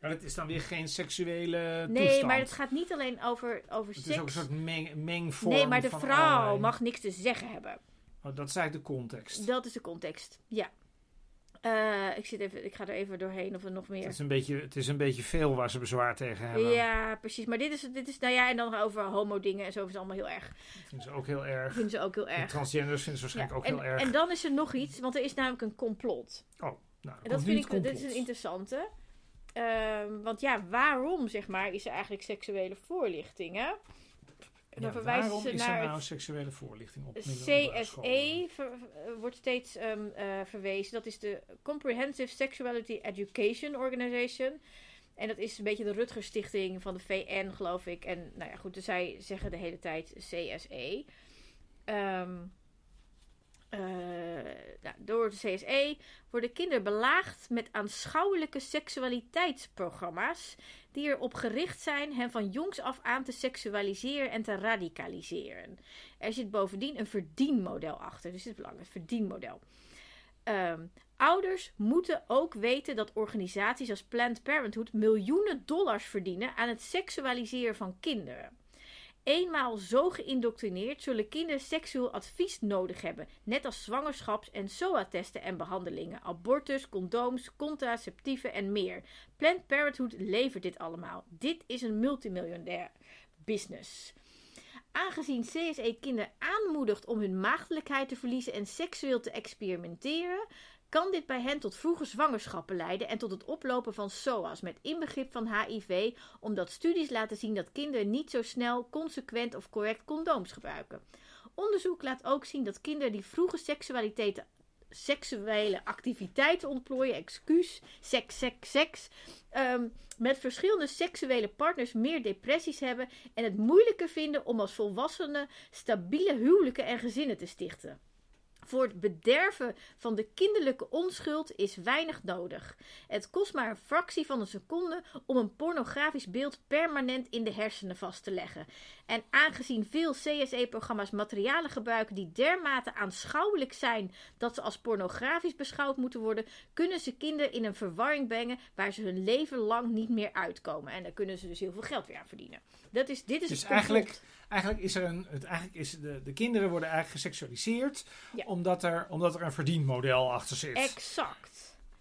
Maar het is dan weer geen seksuele Nee, toestand. maar het gaat niet alleen over, over Het seks. is ook een soort meng, mengvorm Nee, maar de vrouw mag niks te zeggen hebben. Oh, dat is eigenlijk de context. Dat is de context. Ja. Eh, ik, zit even, ik ga er even doorheen of er nog Het meer. is, een beetje, het is een beetje veel waar ze bezwaar tegen hebben. Ja, precies. Maar dit is, dit is, nou ja, en dan over homo-dingen en zo is het allemaal heel erg. Dat vinden ze ook heel erg. Vinden ze ook heel En erg. transgenders vinden ze waarschijnlijk Ja, ook en, heel erg. en dan is er nog iets, want er is namelijk een complot. oh, nou, En dat vind ik, dit is een interessante. Ehm, want ja, waarom, zeg maar, is er eigenlijk seksuele voorlichting, hè? En dan verwijzen ze is er naar nou seksuele voorlichting op? CSE ver- eh, wordt steeds ehm, eh, verwezen. Dat is de Comprehensive Sexuality Education Organization. En dat is een beetje de Rutgers Stichting van de VN, geloof ik. En nou ja, goed, dus zij zeggen de hele tijd CSE. Ehm, eh, nou, door de CSE worden kinderen belaagd met aanschouwelijke seksualiteitsprogramma's die erop gericht zijn hen van jongs af aan te seksualiseren en te radicaliseren. Er zit bovendien een verdienmodel achter, dus dit is belangrijk, verdienmodel. Ehm, ouders moeten ook weten dat organisaties als Planned Parenthood miljoenen dollars verdienen aan het seksualiseren van kinderen. Eenmaal zo geïndoctrineerd zullen kinderen seksueel advies nodig hebben, net als zwangerschaps- en SOA-testen en behandelingen, abortus, condooms, contraceptieven en meer. Planned Parenthood levert dit allemaal. Dit is een multimiljonair business. Aangezien CSE kinderen aanmoedigt om hun maagdelijkheid te verliezen en seksueel te experimenteren, kan dit bij hen tot vroege zwangerschappen leiden en tot het oplopen van SOA's met inbegrip van HIV, omdat studies laten zien dat kinderen niet zo snel, consequent of correct condooms gebruiken. Onderzoek laat ook zien dat kinderen die vroege seksualiteit, seksuele activiteiten ontplooien, excuus, seks, seks, seks, ehm, met verschillende seksuele partners meer depressies hebben en het moeilijker vinden om als volwassenen stabiele huwelijken en gezinnen te stichten. Voor het bederven van de kinderlijke onschuld is weinig nodig. Het kost maar een fractie van een seconde om een pornografisch beeld permanent in de hersenen vast te leggen. En aangezien veel CSE-programma's materialen gebruiken die dermate aanschouwelijk zijn dat ze als pornografisch beschouwd moeten worden, kunnen ze kinderen in een verwarring brengen waar ze hun leven lang niet meer uitkomen. En daar kunnen ze dus heel veel geld weer aan verdienen. Dat is, dit is Dus het eigenlijk, eigenlijk is er een. Het, eigenlijk is de, de kinderen worden eigenlijk geseksualiseerd. Ja. Omdat, er, omdat er een verdienmodel achter zit. Exact.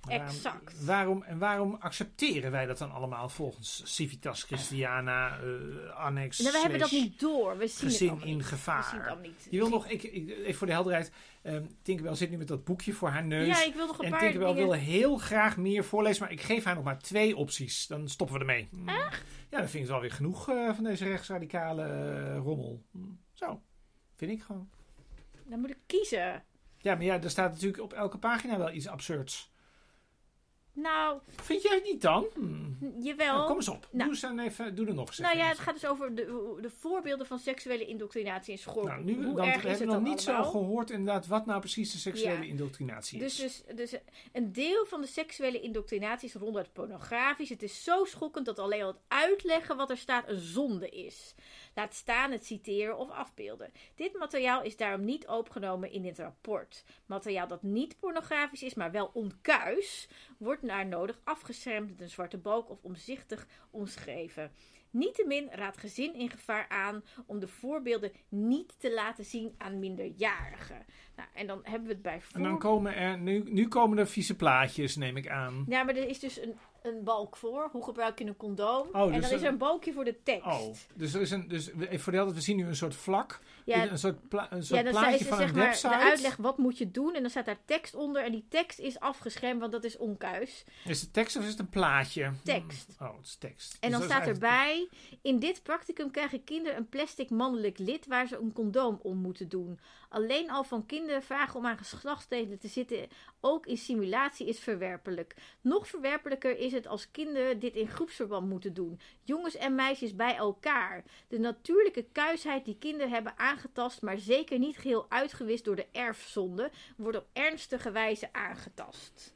Waarom- exact. Waarom, en waarom accepteren wij dat dan allemaal volgens Civitas Christiana, eh, Annex, Nou, we hebben dat niet door. We zien het gezin in niet. We zien gevaar? niet. Je wil nog, ik, ik, even voor de helderheid, ehm Tinkerbell zit nu met dat boekje voor haar neus. Ja, ik wil nog een en paar Tinkerbell dingen... wil heel graag meer voorlezen, maar ik geef haar nog maar twee opties. Dan stoppen we ermee. Mm. Ja, dan vind ik het wel weer genoeg eh, van deze rechtsradicale eh, rommel. Mm. Zo, vind ik gewoon. Dan moet ik kiezen. Ja, maar ja, er staat natuurlijk op elke pagina wel iets absurds. Nou, Vind jij het niet dan? Hmm. Jawel. Nou, kom eens op. Nou. doe, eens dan even, doe er nog eens Nou ja, het gaat dus over de, de voorbeelden van seksuele indoctrinatie in school. Nou, nu Hoe dan, erg we nog niet zo gehoord inderdaad wat nou precies de seksuele Ja. indoctrinatie Dus, is. dus, dus een deel van de seksuele indoctrinatie is ronduit pornografisch. Het is zo schokkend dat alleen al het uitleggen wat er staat een zonde is. Laat staan het citeren of afbeelden. Dit materiaal is daarom niet opgenomen in dit rapport. Materiaal dat niet pornografisch is, maar wel onkuis, wordt naar nodig afgeschermd met een zwarte balk of omzichtig omschreven. Niettemin raadt gezin in gevaar aan om de voorbeelden niet te laten zien aan minderjarigen. Nou, en dan hebben we het bij En voor... dan komen er, nu, nu komen er vieze plaatjes, neem ik aan. Ja, maar er is dus een, een balk voor. Hoe gebruik je een condoom? Oh, en dus dan is er- een balkje voor de tekst. Oh, dus er is een, dus voor de we zien nu een soort vlak, ja, een soort, pla- een soort ja, dan plaatje is van zeg een maar website. de uitleg wat moet je doen. En dan staat daar tekst onder. En die tekst is afgeschermd, want dat is onkuis. Is het tekst of is het een plaatje? Tekst. Oh, het is tekst. En Dus dan staat erbij: In dit practicum krijgen kinderen een plastic mannelijk lid waar ze een condoom om moeten doen. Alleen al van kinderen vragen om aan geslachtsdelen te zitten, ook in simulatie, is verwerpelijk. Nog verwerpelijker is het als kinderen dit in groepsverband moeten doen. Jongens en meisjes bij elkaar. De natuurlijke kuisheid die kinderen hebben aangetast, maar zeker niet geheel uitgewist door de erfzonde, wordt op ernstige wijze aangetast.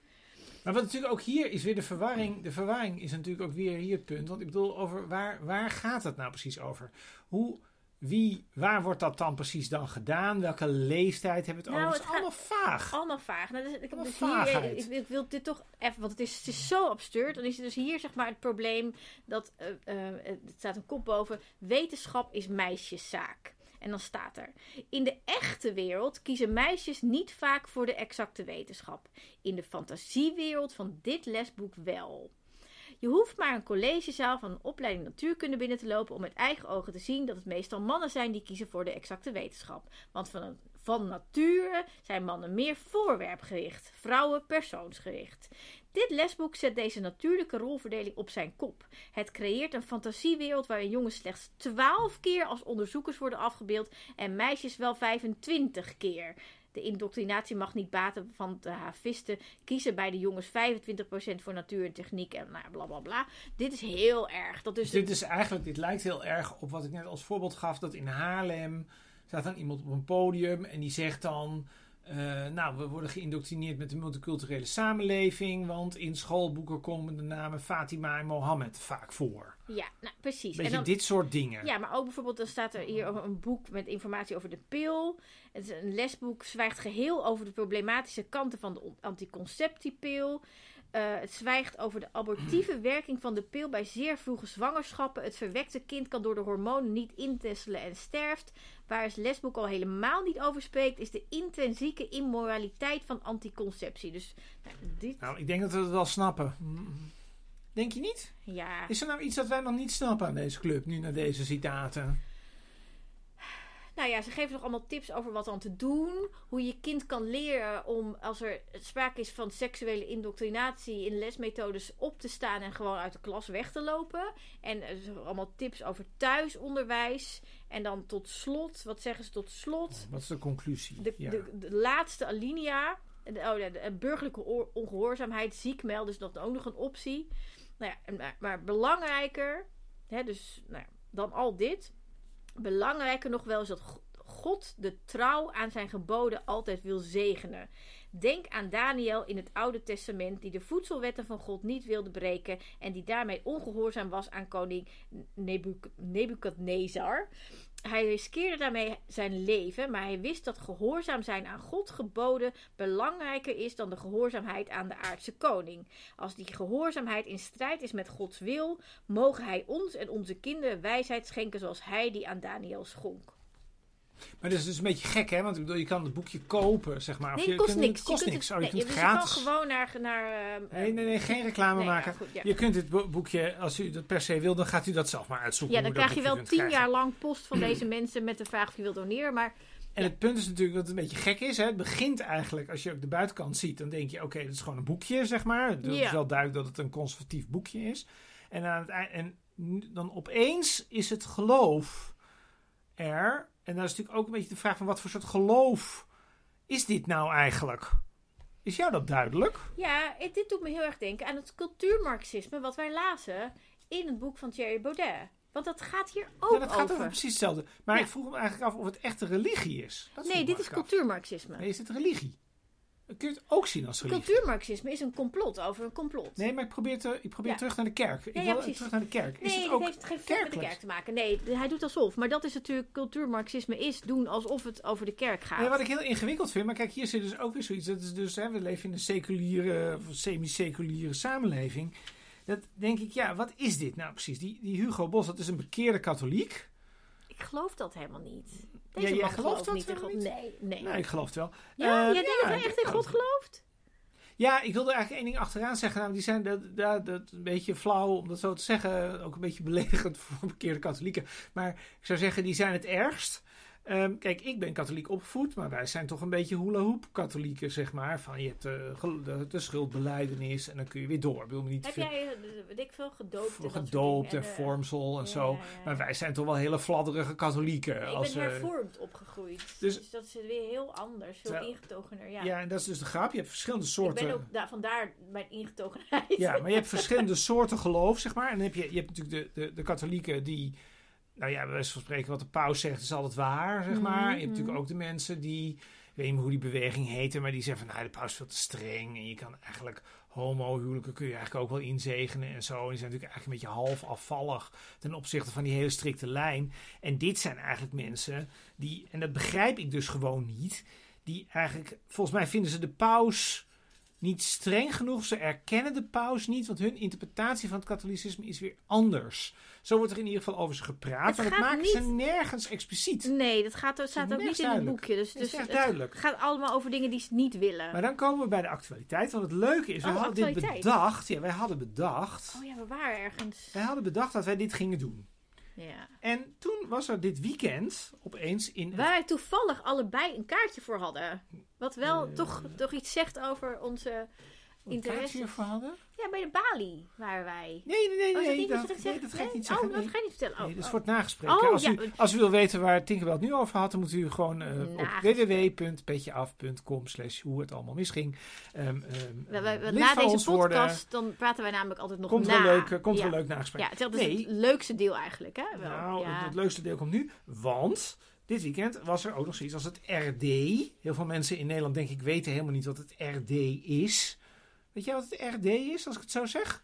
Maar wat natuurlijk ook hier is weer de verwarring. De verwarring is natuurlijk ook weer hier het punt. Want ik bedoel, over waar, waar gaat het nou precies over? Hoe, wie, waar wordt dat dan precies dan gedaan? Welke leeftijd hebben we het Nou, over? Het is het allemaal vaag. Allemaal vaag. Nou, dus, ik, Allemaal dus hier, ik, ik wil dit toch even, want het is, het is zo absurd. Dan is het dus hier zeg maar het probleem dat, eh, er staat een kop boven, wetenschap is meisjeszaak. En dan staat er: In de echte wereld kiezen meisjes niet vaak voor de exacte wetenschap. In de fantasiewereld van dit lesboek wel. Je hoeft maar een collegezaal van een opleiding natuurkunde binnen te lopen om met eigen ogen te zien dat het meestal mannen zijn die kiezen voor de exacte wetenschap. Want van, van nature zijn mannen meer voorwerpgericht, vrouwen persoonsgericht. Dit lesboek zet deze natuurlijke rolverdeling op zijn kop. Het creëert een fantasiewereld waarin jongens slechts 12 keer als onderzoekers worden afgebeeld en meisjes wel 25 keer. De indoctrinatie mag niet baten van de havisten. Kiezen bij de jongens 25% voor natuur en techniek en nou, bla bla bla. Dit is heel erg. Dat dus Dus dit is eigenlijk, dit lijkt heel erg op wat ik net als voorbeeld gaf. Dat in Haarlem staat dan iemand op een podium en die zegt dan... eh, nou, we worden geïndoctrineerd met de multiculturele samenleving. Want in schoolboeken komen de namen Fatima en Mohammed vaak voor. Ja, nou precies. Beetje en dan, dit soort dingen. ja, maar ook bijvoorbeeld, dan staat er hier een boek met informatie over de pil. Het is een lesboek, zwijgt geheel over de problematische kanten van de on- anticonceptiepil. Eh, het zwijgt over de abortieve [CLEARS THROAT] werking van de pil bij zeer vroege zwangerschappen. Het verwekte kind kan door de hormonen niet intestelen en sterft. Waar het lesboek al helemaal niet over spreekt, is de intrinsieke immoraliteit van anticonceptie. Dus nou, dit, Nou, ik denk dat we het wel snappen. Denk je niet? ja. Is er nou iets dat wij nog niet snappen aan deze club, nu naar deze citaten? Nou ja, ze geven nog allemaal tips over wat dan te doen. Hoe je kind kan leren om, als er sprake is van seksuele indoctrinatie in lesmethodes, op te staan en gewoon uit de klas weg te lopen. En er allemaal tips over thuisonderwijs. En dan tot slot, wat zeggen ze tot slot? Wat is de conclusie? De, Ja. de, de laatste alinea. De, oh, ja, de, burgerlijke oor- ongehoorzaamheid, ziek melden, is dat ook nog een optie. Nou ja, maar, maar belangrijker, hè, dus nou ja, dan al dit. Belangrijker nog wel is dat Go- God de trouw aan zijn geboden altijd wil zegenen. Denk aan Daniel in het Oude Testament, die de voedselwetten van God niet wilde breken en die daarmee ongehoorzaam was aan koning Nebuch- Nebukadnezar. Hij riskeerde daarmee zijn leven, maar hij wist dat gehoorzaam zijn aan God geboden belangrijker is dan de gehoorzaamheid aan de aardse koning. Als die gehoorzaamheid in strijd is met Gods wil, mogen hij ons en onze kinderen wijsheid schenken zoals hij die aan Daniel schonk. Maar dat is dus een beetje gek, hè? Want ik bedoel, je kan het boekje kopen, zeg maar. Of Nee, je het kost niks. Het kost je kunt niks. het- Oh, je nee, kunt het gratis. je kan gewoon naar... naar Nee, nee, nee, geen reclame nee, ja, maken. goed, ja. Je kunt dit bo- boekje, als u dat per se wil, dan gaat u dat zelf maar uitzoeken. Ja, dan krijg je wel tien krijgen. jaar lang post van deze mensen met de vraag of je wilt doneren. Maar En het punt is natuurlijk dat het een beetje gek is. Hè? Het begint eigenlijk, als je ook de buitenkant ziet, dan denk je: oké, dat is gewoon een boekje, zeg maar. Het is wel duidelijk dat het een conservatief boekje is. En, aan het eind, en dan opeens is het geloof er. En dan is natuurlijk ook een beetje de vraag: van wat voor soort geloof is dit nou eigenlijk? Is jou dat duidelijk? Ja, het- dit doet me heel erg denken aan het cultuurmarxisme wat wij lazen in het boek van Thierry Baudet. Want dat gaat hier ook ja, dat gaat over. over precies hetzelfde. Maar Ja. ik vroeg me eigenlijk af of het echt een religie is. Dat Nee, dit is cultuurmarxisme. Nee, is het religie? Kun je het ook zien als religie? Cultuurmarxisme is een complot over een complot. Nee, maar ik probeer, te, ik probeer Ja. terug naar de kerk. Ik Ja, ja, wil precies. terug naar de kerk. Is nee, het dat ook heeft geen fuck met de kerk te maken. Nee, hij doet alsof. Maar dat is natuurlijk cultuurmarxisme is doen alsof het over de kerk gaat. Nee, wat ik heel ingewikkeld vind, maar kijk, hier zit dus ook weer zoiets. Dat is dus, hè, we leven in een seculiere, of semi-seculiere samenleving. Dat denk ik, ja, wat is dit nou precies? Die, die Hugo Bos, dat is een bekeerde katholiek. Ik geloof dat helemaal niet. Ja, jij man gelooft dat niet Nee, nee. Nou, ik geloof het wel. ja, Eh, jij denkt dat hij echt in God dat. gelooft? Ja, ik wilde eigenlijk één ding achteraan zeggen. Nou, die zijn dat, dat, dat een beetje flauw om dat zo te zeggen. Ook een beetje beledigend [LAUGHS] voor bekeerde katholieken. Maar ik zou zeggen, die zijn het ergst. Ehm, kijk, ik ben katholiek opgevoed, maar wij zijn toch een beetje hula hoop katholieken, zeg maar. Van je hebt de, de, de schuldbeleidenis en dan kun je weer door. Ik wil me niet Heb veel jij, eh, weet ik veel, gedoopt? en soort gedoopt en eh, vormsel en ja, zo. ja, ja. Maar wij zijn toch wel hele fladderige katholieken. Nee, ik als, ben eh, hervormd opgegroeid. dus- Dus, dat is weer heel anders. Veel Terwijl- ingetogener. Ja. ja. en dat is dus de grap. Je hebt verschillende ik soorten. ben ook daar, vandaar mijn ingetogenheid. Ja, maar je hebt [LAUGHS] verschillende soorten geloof, zeg maar. En dan heb je, je hebt natuurlijk de, de, de katholieken die, nou ja, bij wijze van spreken, wat de paus zegt is altijd waar, zeg maar. Je hebt Mhm. natuurlijk ook de mensen die, ik weet niet meer hoe die beweging heette, maar die zeggen van, nou, de paus is veel te streng. En je kan eigenlijk homohuwelijken kun je eigenlijk ook wel inzegenen en zo. En die zijn natuurlijk eigenlijk een beetje half afvallig ten opzichte van die hele strikte lijn. En dit zijn eigenlijk mensen die, en dat begrijp ik dus gewoon niet, die eigenlijk, volgens mij vinden ze de paus niet streng genoeg. Ze erkennen de paus niet, want hun interpretatie van het katholicisme is weer anders. Zo wordt er in ieder geval over ze gepraat, maar dat maken niet- ze nergens expliciet. Nee, dat gaat, dat staat ook niet in het boekje. Dus, dus het duidelijk. gaat allemaal over dingen die ze niet willen. Maar dan komen we bij de actualiteit. Want het leuke is, wij Oh, hadden dit bedacht. Ja, wij hadden bedacht. Oh ja, we waren ergens. Wij hadden bedacht dat wij dit gingen doen. Ja. En toen was er dit weekend opeens in. Waar wij toevallig allebei een kaartje voor hadden. Wat wel Eh. toch, toch iets zegt over onze interesse. hiervoor hadden? Ja, bij de Bali waren wij. Nee, nee, nee, Oh, is nee, dat niet dat, nee, dat ga ik niet zeggen. Oh, dat ga je niet vertellen. Oh, Nee, dat oh. wordt nagesproken. Oh, als, ja. u, als u wil weten waar Tinkerbell het nu over had, dan moet u gewoon eh, op www.petjeaf.com slash hoe het allemaal misging. Ehm, ehm, We- we- we- lid na deze worden. podcast, dan praten wij namelijk altijd nog Komt na. wel leuk, komt ja. wel leuk nagesprek. Ja, het is Nee. het leukste deel eigenlijk, hè? Wel. Nou, ja. het, het leukste deel komt nu, want dit weekend was er ook nog zoiets als het RD. Heel veel mensen in Nederland, denk ik, weten helemaal niet wat het RD is. Weet jij wat het RD is, als ik het zo zeg?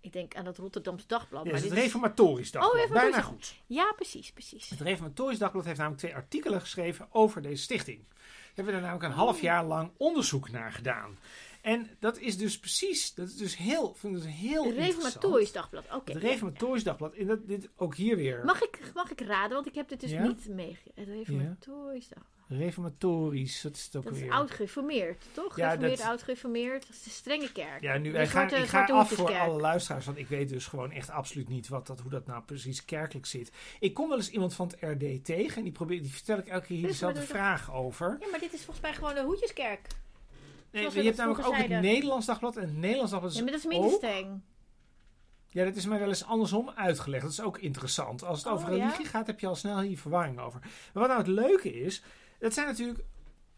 Ik denk aan het Rotterdams Dagblad. Ja, maar het is dit het is- Reformatorisch Dagblad. Oh, Bijna goed. Ja, precies, precies. Het Reformatorisch Dagblad heeft namelijk twee artikelen geschreven over deze stichting. We hebben er namelijk een half jaar lang onderzoek naar gedaan. En dat is dus precies, dat is dus heel, ik vind het heel Het interessant. Reformatorisch Dagblad, oké. Het ja. Reformatorisch Dagblad. En dat, dit ook hier weer. Mag ik, mag ik raden, want ik heb dit dus Ja? niet meegegeven. Het Reformatorisch Dagblad. Reformatorisch, dat is het ook Dat is weer. oud gereformeerd, toch? Ja, Gereformeerd, dat- oud gereformeerd. Dat is de strenge kerk. Ja, nu gaan, zwarte- ik ga af voor alle luisteraars, want ik weet dus gewoon echt absoluut niet wat dat, hoe dat nou precies kerkelijk zit. Ik kom wel eens iemand van het RD tegen en die, probeer, die vertel ik elke keer hier Dus dezelfde dat- vraag over. Ja, maar dit is volgens mij gewoon een hoedjeskerk. Nee, je hebt namelijk ook het. Nederlands Dagblad en het Nederlands Dagblad is Ja, maar dat is minder ook- streng. Ja, dat is mij wel eens andersom uitgelegd. Dat is ook interessant. Als het Oh, over ja? religie gaat, heb je al snel hier verwarring over. Maar wat nou het leuke is, dat zijn natuurlijk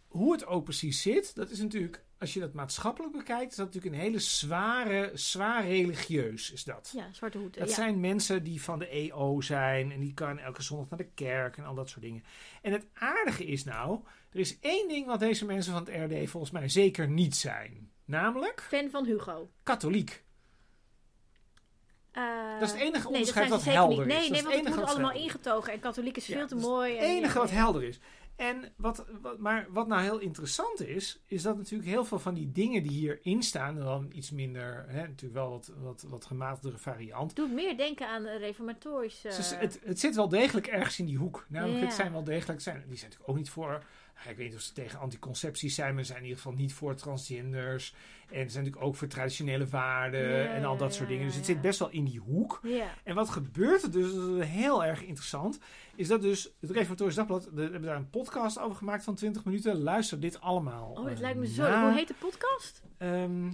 hoe het ook precies zit. Dat is natuurlijk, als je dat maatschappelijk bekijkt, is dat natuurlijk een hele zware, zwaar religieus is dat. Ja, zwarte hoed. Dat ja. zijn mensen die van de EO zijn en die kan elke zondag naar de kerk en al dat soort dingen. En het aardige is nou, er is één ding wat deze mensen van het RD volgens mij zeker niet zijn. Namelijk Fan van Hugo. katholiek. Eh, Dat is het enige nee, dat onderscheid zijn wat helder niet. is. Nee, Dat nee, want het moet allemaal ingetogen. En katholiek is Ja, veel te dat mooi. Het en- enige wat ja. helder is. En wat, wat, maar wat nou heel interessant is, is dat natuurlijk heel veel van die dingen die hierin staan, dan iets minder, hè, natuurlijk wel wat, wat, wat gematigdere variant. Doet meer denken aan de reformatorische... Dus het, het zit wel degelijk ergens in die hoek. Namelijk, Ja. het zijn wel degelijk, zijn, die zijn natuurlijk ook niet voor, ik weet niet of ze tegen anticoncepties zijn, maar ze zijn in ieder geval niet voor transgenders. En ze zijn natuurlijk ook voor traditionele waarden Ja, en al ja, dat soort dingen. Dus het zit best wel in die hoek. En wat gebeurt er dus, dat is heel erg interessant, is dat dus het Reformatorisch Dagblad, we hebben daar een podcast over gemaakt van 20 minuten. Luister dit allemaal. Oh, het eh, lijkt me zo... Hoe heet de podcast? Ehm,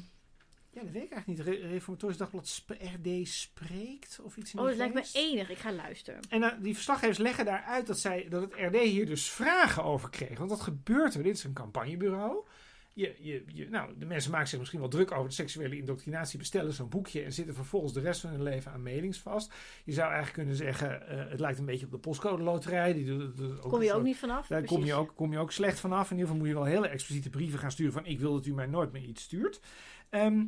ja, dat weet ik eigenlijk niet. Re Reformatorisch Dagblad Sp- RD spreekt of iets in Oh, het lijkt me enig. Ik ga luisteren. En eh, die verslaggevers leggen daaruit dat, zij, dat het RD hier dus vragen over kreeg. Want wat gebeurt er? Dit is een campagnebureau. je, je, je, nou, de mensen maken zich misschien wel druk over de seksuele indoctrinatie, bestellen zo'n boekje en zitten vervolgens de rest van hun leven aan mailings vast. Je zou eigenlijk kunnen zeggen, eh, het lijkt een beetje op de postcode loterij. Die doet, doet Kom je ook niet vanaf? Daar kom je ook, kom je ook slecht vanaf. In ieder geval moet je wel hele expliciete brieven gaan sturen van ik wil dat u mij nooit meer iets stuurt. Ehm,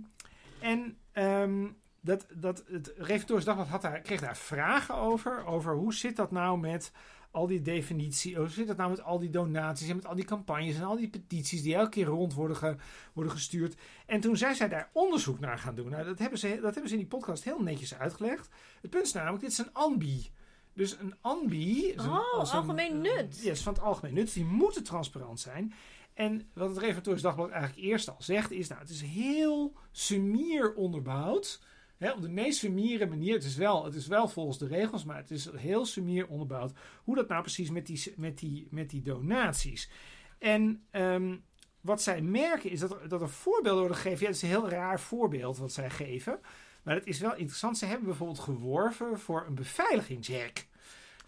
en ehm, dat, dat, het Reformatorisch Dagblad had daar, kreeg daar vragen over, over hoe zit dat nou met al die definitie, hoe zit dat nou met al die donaties en met al die campagnes en al die petities die elke keer rond worden, worden gestuurd. En toen zijn zij daar onderzoek naar gaan doen. Nou, dat hebben, ze, dat hebben ze in die podcast heel netjes uitgelegd. Het punt is namelijk, dit is een ANBI. Dus een ANBI... Is een, oh, algemeen een, nut. Ja, is van het algemeen nut. Die moeten transparant zijn. En wat het Reformatorisch Dagblad eigenlijk eerst al zegt is, nou, het is heel sumier onderbouwd op de meest sumiere manier. Het is, wel, het is wel volgens de regels, maar het is heel sumier onderbouwd. Hoe dat nou precies met die, met die, met die donaties. En ehm, wat zij merken is dat er, dat er voorbeelden worden gegeven. Ja, het is een heel raar voorbeeld wat zij geven. Maar het is wel interessant. Ze hebben bijvoorbeeld geworven voor een beveiligingshek.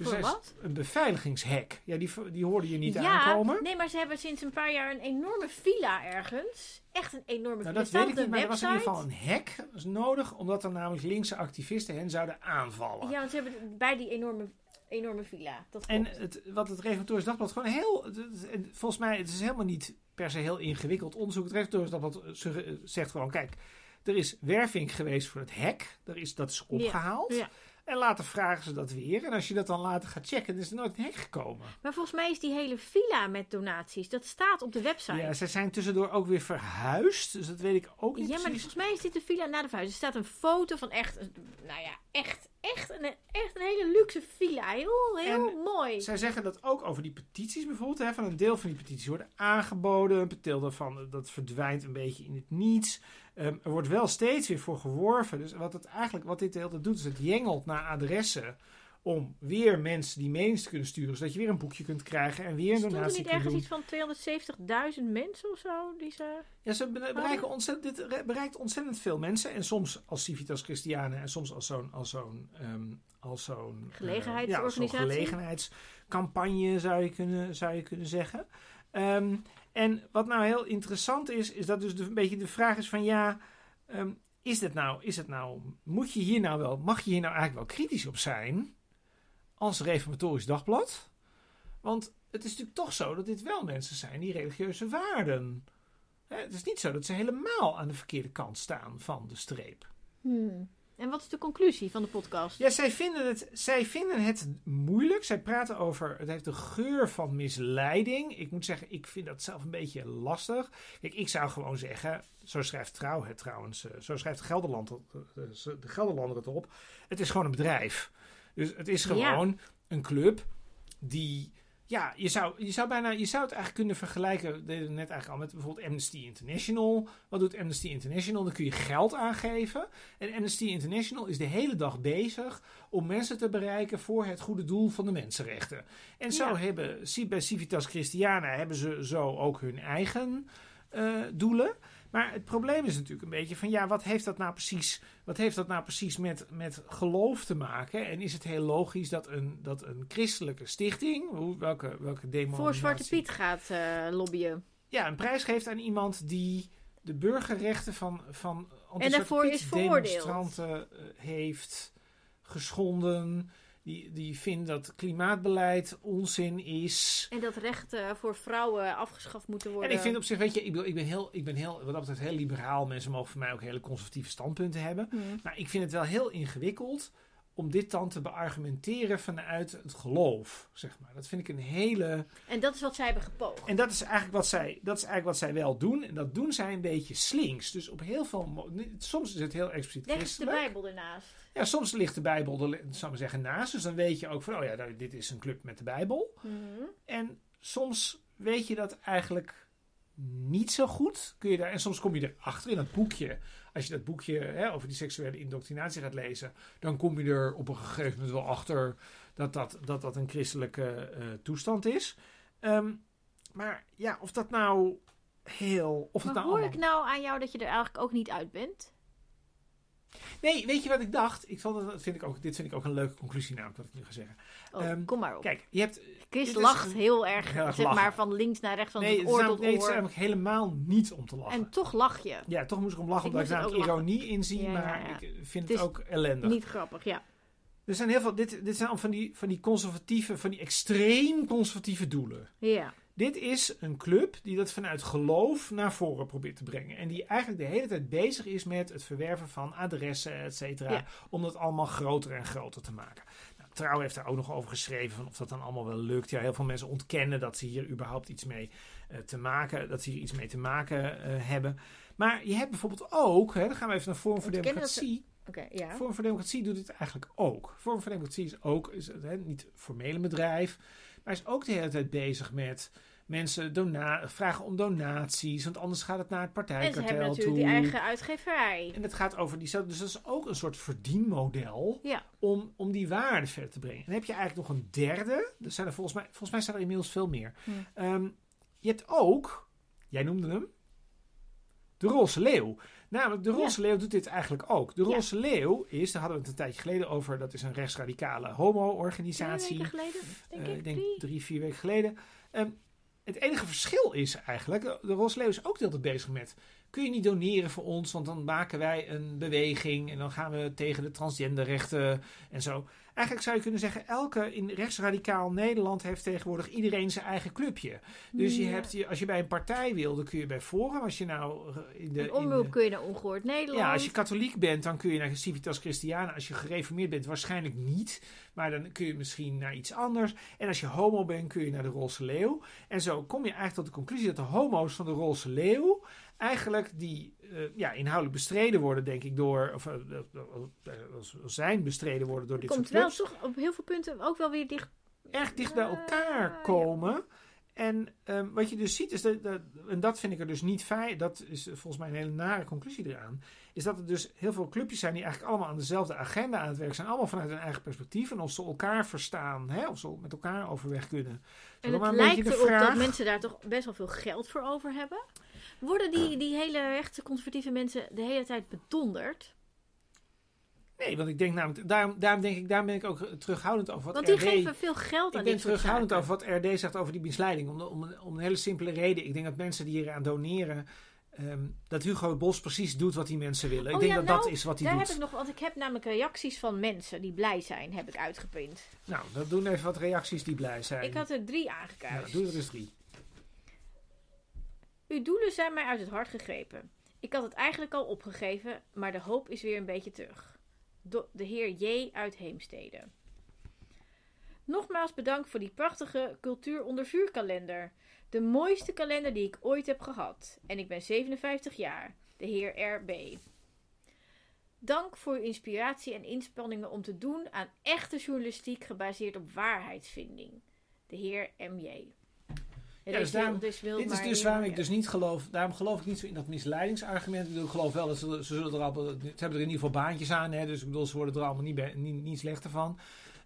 Dus Voor wat? Een beveiligingshek. Ja, die, die hoorde je niet ja, aankomen. Nee, maar ze hebben sinds een paar jaar een enorme villa ergens. Echt een enorme nou, villa. Dat weet ik niet, maar er was in ieder geval een hek dat nodig. Omdat er namelijk linkse activisten hen zouden aanvallen. Ja, want ze hebben bij die enorme enorme villa. Dat en het, wat het Reformatorisch Dagblad gewoon heel... volgens mij, het is helemaal niet per se heel ingewikkeld onderzoek. Het Reformatorisch Dagblad zegt gewoon, kijk... Er is werving geweest voor het hek. Er is, dat is opgehaald. ja. En later vragen ze dat weer. En als je dat dan later gaat checken, is er nooit hek gekomen. Maar volgens mij is die hele villa met donaties, dat staat op de website. Ja, ze zijn tussendoor ook weer verhuisd. Dus dat weet ik ook niet Ja, maar volgens mij is dit de villa na de verhuis. Er staat een foto van echt, nou ja, echt, echt een, echt een hele luxe villa. Heel, heel mooi. Zij zeggen dat ook over die petities bijvoorbeeld. Hè, van een deel van die petities worden aangeboden. Een deel daarvan dat verdwijnt een beetje in het niets. Ehm, er wordt wel steeds weer voor geworven. Dus wat, het eigenlijk, wat dit de hele tijd doet, is het jengelt naar adressen. Om weer mensen die menings te kunnen sturen. Zodat je weer een boekje kunt krijgen en weer een donatie kunt doen. er niet ergens iets van 270.000 mensen of zo? Die ze ja, ze bereiken ontzettend, dit bereikt ontzettend veel mensen. En soms als Civitas Christiana en soms als zo'n als zo'n um, als zo'n gelegenheidsorganisatie. Uh, ja, gelegenheidscampagne zou je kunnen, zou je kunnen zeggen. Um, en wat nou heel interessant is, is dat dus een beetje de vraag is van ja, um, is het nou, is het nou, moet je hier nou wel, mag je hier nou eigenlijk wel kritisch op zijn als reformatorisch dagblad? Want het is natuurlijk toch zo dat dit wel mensen zijn die religieuze waarden. Hè, het is niet zo dat ze helemaal aan de verkeerde kant staan van de streep. Hmm. En wat is de conclusie van de podcast? Ja, zij vinden het, zij vinden het moeilijk. Zij praten over, het heeft de geur van misleiding. Ik moet zeggen, ik vind dat zelf een beetje lastig. Kijk, ik zou gewoon zeggen, zo schrijft Trouw het trouwens, eh, zo schrijft Gelderland, eh, de Gelderlander het op. Het is gewoon een bedrijf. Dus het is gewoon een club die ja, je zou, je zou bijna, je zou het eigenlijk kunnen vergelijken, deden we net eigenlijk al met bijvoorbeeld Amnesty International. Wat doet Amnesty International? Dan kun je geld aangeven. En Amnesty International is de hele dag bezig om mensen te bereiken voor het goede doel van de mensenrechten. En zo hebben, bij Civitas Christiana hebben ze zo ook hun eigen uh, doelen. Maar het probleem is natuurlijk een beetje van ja, wat heeft dat nou precies, wat heeft dat nou precies met, met geloof te maken? En is het heel logisch dat een, dat een christelijke stichting, hoe, welke, welke denominatie... Voor Zwarte Piet gaat uh, lobbyen. Ja, een prijs geeft aan iemand die de burgerrechten van, van en daarvoor is demonstranten uh, heeft geschonden die, die vindt dat klimaatbeleid onzin is. En dat rechten voor vrouwen afgeschaft moeten worden. En ik vind op zich, weet je, ik ben, ik ben, heel, ik ben heel, wat dat betreft heel liberaal. Mensen mogen voor mij ook hele conservatieve standpunten hebben. Hmm. Maar ik vind het wel heel ingewikkeld om dit dan te beargumenteren vanuit het geloof, zeg maar. Dat vind ik een hele... En dat is wat zij hebben gepoogd. En dat is eigenlijk wat zij, dat is eigenlijk wat zij wel doen. En dat doen zij een beetje slinks. Dus op heel veel... Soms is het heel expliciet Leg de Bijbel ernaast. Ja, soms ligt de Bijbel er, zou maar zeggen, naast. Dus dan weet je ook van, oh ja, dit is een club met de Bijbel. Mhm. En soms weet je dat eigenlijk niet zo goed. Kun je daar, en soms kom je erachter in dat boekje. Als je dat boekje hè, over die seksuele indoctrinatie gaat lezen, dan kom je er op een gegeven moment wel achter dat dat, dat, dat een christelijke uh, toestand is. Um, maar ja, of dat nou heel. Of maar nou hoor ik nou aan jou dat je er eigenlijk ook niet uit bent? Nee, weet je wat ik dacht? Ik vond dat vind ik ook, dit vind ik ook een leuke conclusie namelijk, wat ik nu ga zeggen. Oh, Ehm, kom maar op. Kijk, je hebt... Chris is lacht heel erg, heel erg zeg lachen. maar, van links naar rechts, van Nee, oor tot namelijk, nee, het is oor. namelijk helemaal niet om te lachen. En toch lach je. Ja, toch moest ik om lachen, Ik omdat ik ook ironie inzie, Ja, ja, maar ja. ik vind Het ook ellendig. Niet grappig, ja. Er zijn heel veel, dit, dit zijn van die, van die conservatieve, van die extreem conservatieve doelen. Ja. Dit is een club die dat vanuit geloof naar voren probeert te brengen. En die eigenlijk de hele tijd bezig is met het verwerven van adressen, et cetera. Ja. Om dat allemaal groter en groter te maken. Trouw heeft daar ook nog over geschreven van of dat dan allemaal wel lukt. Ja, heel veel mensen ontkennen dat ze hier überhaupt iets mee eh, te maken, dat ze hier iets mee te maken eh, hebben. Maar je hebt bijvoorbeeld ook, hè, dan gaan we even naar Forum voor Democratie. Oké, ja. Forum voor Democratie doet het eigenlijk ook. Forum voor Democratie is ook is hè, niet formeel een bedrijf, maar is ook de hele tijd bezig met mensen dona- vragen om donaties, want anders gaat het naar het En ze partijkartel hebben toe. natuurlijk die eigen uitgeverij. En het gaat over diezelfde. Dus dat is ook een soort verdienmodel Ja. om, om die waarde verder te brengen. En dan heb je eigenlijk nog een derde. Er zijn er volgens mij, volgens mij zijn er inmiddels veel meer. Hm. Ehm, je hebt ook, jij noemde hem, de Roze Leeuw. Namelijk, de Roze Leeuw doet dit eigenlijk ook. De Ja. Roze Leeuw is, daar hadden we het een tijdje geleden over, dat is een rechtsradicale homo-organisatie. weken geleden, denk Eh, ik. denk drie. drie, vier weken geleden. Ehm, het enige verschil is eigenlijk, de Roze Leeuw is ook de hele bezig met, kun je niet doneren voor ons, want dan maken wij een beweging en dan gaan we tegen de transgenderrechten en zo. Eigenlijk zou je kunnen zeggen, elke in rechtsradicaal Nederland heeft tegenwoordig iedereen zijn eigen clubje. Dus je hebt, je- als je bij een partij wil, dan kun je bij Forum. Als je nou eh, in de... In omroep kun je naar Ongehoord Nederland. ja, als je katholiek bent, dan kun je naar Civitas Christiana. Als je gereformeerd bent, waarschijnlijk niet. Maar dan kun je misschien naar iets anders. En als je homo bent, kun je naar de Roze Leeuw. En zo kom je eigenlijk tot de conclusie dat de homo's van de Roze Leeuw... eigenlijk die eh, ja, inhoudelijk bestreden worden, denk ik, door... of eh, eh, zijn bestreden worden door dit komt soort wel clubs toch op heel veel punten ook wel weer dicht. erg dicht bij Ah, elkaar ja. komen. En ehm, wat je dus ziet, is dat, dat- en dat vind ik er dus niet fijn, dat is volgens mij een hele nare conclusie eraan, is dat er dus heel veel clubjes zijn die eigenlijk allemaal aan dezelfde agenda aan het werk zijn, allemaal vanuit hun eigen perspectief. En of ze elkaar verstaan, hè, of ze met elkaar overweg kunnen. En het lijkt erop dat mensen daar toch best wel veel geld voor over hebben. Worden die, die hele rechtse conservatieve mensen de hele tijd bedonderd? Nee, want ik denk namelijk, daarom, daarom denk ik, daarom ben ik ook terughoudend over wat Want die RD geven veel geld aan Ik ben terughoudend over wat RD zegt over die misleiding. Om, om, een- om een hele simpele reden. Ik denk dat mensen die eraan doneren. ehm, dat Hugo Bos precies doet wat die mensen willen. ik Oh denk ja, dat nou, dat is wat hij Daar doet. heb ik nog, want ik heb namelijk reacties van mensen die blij zijn, heb ik uitgeprint. Nou, dan doen even wat reacties die blij zijn. Ik had er drie nou, aangekruist. doe er eens drie. Uw doelen zijn mij uit het hart gegrepen. Ik had het eigenlijk al opgegeven, maar de hoop is weer een beetje terug. De heer J. uit Heemstede. Nogmaals bedankt voor die prachtige cultuur onder. De mooiste kalender die ik ooit heb gehad. En ik ben 57 jaar. De heer R.B. Dank voor uw inspiratie en inspanningen om te doen aan echte journalistiek gebaseerd op waarheidsvinding. De heer M.J. Ja, dus daarom- dus Dit is dus waarom ik dus niet geloof. Daarom geloof ik niet zo in dat misleidingsargument. Ik, bedoel, ik geloof wel dat ze, ze zullen er al. Ze hebben er in ieder geval baantjes aan. Hè, dus ik bedoel, ze worden er allemaal niet, bij- niet, niet slechter van.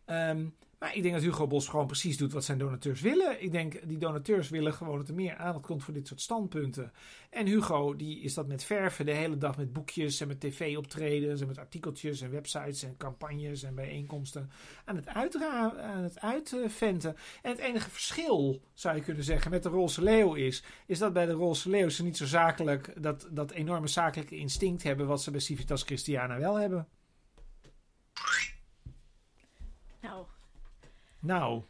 Ehm, maar ik denk dat Hugo Bos gewoon precies doet wat zijn donateurs willen. Ik denk, die donateurs willen gewoon dat er meer aandacht komt voor dit soort standpunten. En Hugo, die is dat met verven de hele dag met boekjes en met tv-optredens en met artikeltjes en websites en campagnes en bijeenkomsten aan het, uitra aan het uitventen. En het enige verschil, zou je kunnen zeggen, met de Roze Leeuw is, is dat bij de Roze Leeuw ze niet zo zakelijk, dat, dat enorme zakelijke instinct hebben wat ze bij Civitas Christiana wel hebben. Nou, Nou,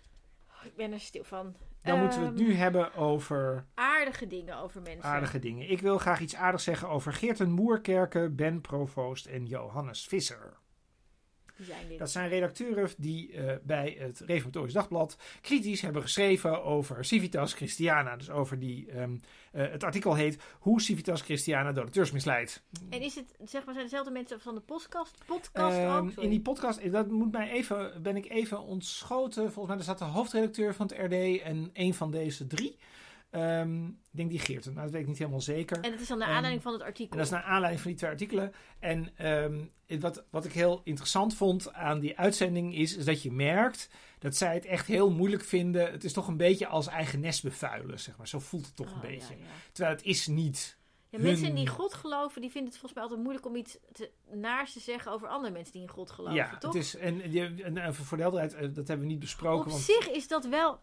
ik ben er stil van. dan moeten we het Ehm, nu hebben over Aardige dingen over mensen. aardige dingen. Ik wil graag iets aardigs zeggen over Geerten Moerkerken, Ben Provoost en Johannes Visser. Die zijn dit. Dat zijn redacteuren die eh, bij het Reformatorisch Dagblad kritisch hebben geschreven over Civitas Christiana. Dus over die, ehm, eh, het artikel heet Hoe Civitas Christiana donateurs misleidt. En is het, zeg maar, zijn dezelfde mensen van de podcast, podcast Ehm, ook? Sorry. in die podcast, eh, dat moet mij even, ben ik even ontschoten. Volgens mij er zat de hoofdredacteur van het RD en een van deze drie. Ehm, ik denk die Geert, maar dat weet ik niet helemaal zeker. En het is dan naar Ehm, aanleiding van het artikel. En dat is naar aanleiding van die twee artikelen. En ehm, wat, wat ik heel interessant vond aan die uitzending is, is dat je merkt dat zij het echt heel moeilijk vinden. Het is toch een beetje als eigen nest bevuilen, zeg maar. Zo voelt het toch Oh, een beetje. Ja, ja. Terwijl het is niet. Ja, mensen die God geloven, die vinden het volgens mij altijd moeilijk om iets te, naars te zeggen over andere mensen die in God geloven, ja, toch? het is, en, je- en, en voor de helderheid, eh, dat hebben we niet besproken. Op want, zich is dat wel,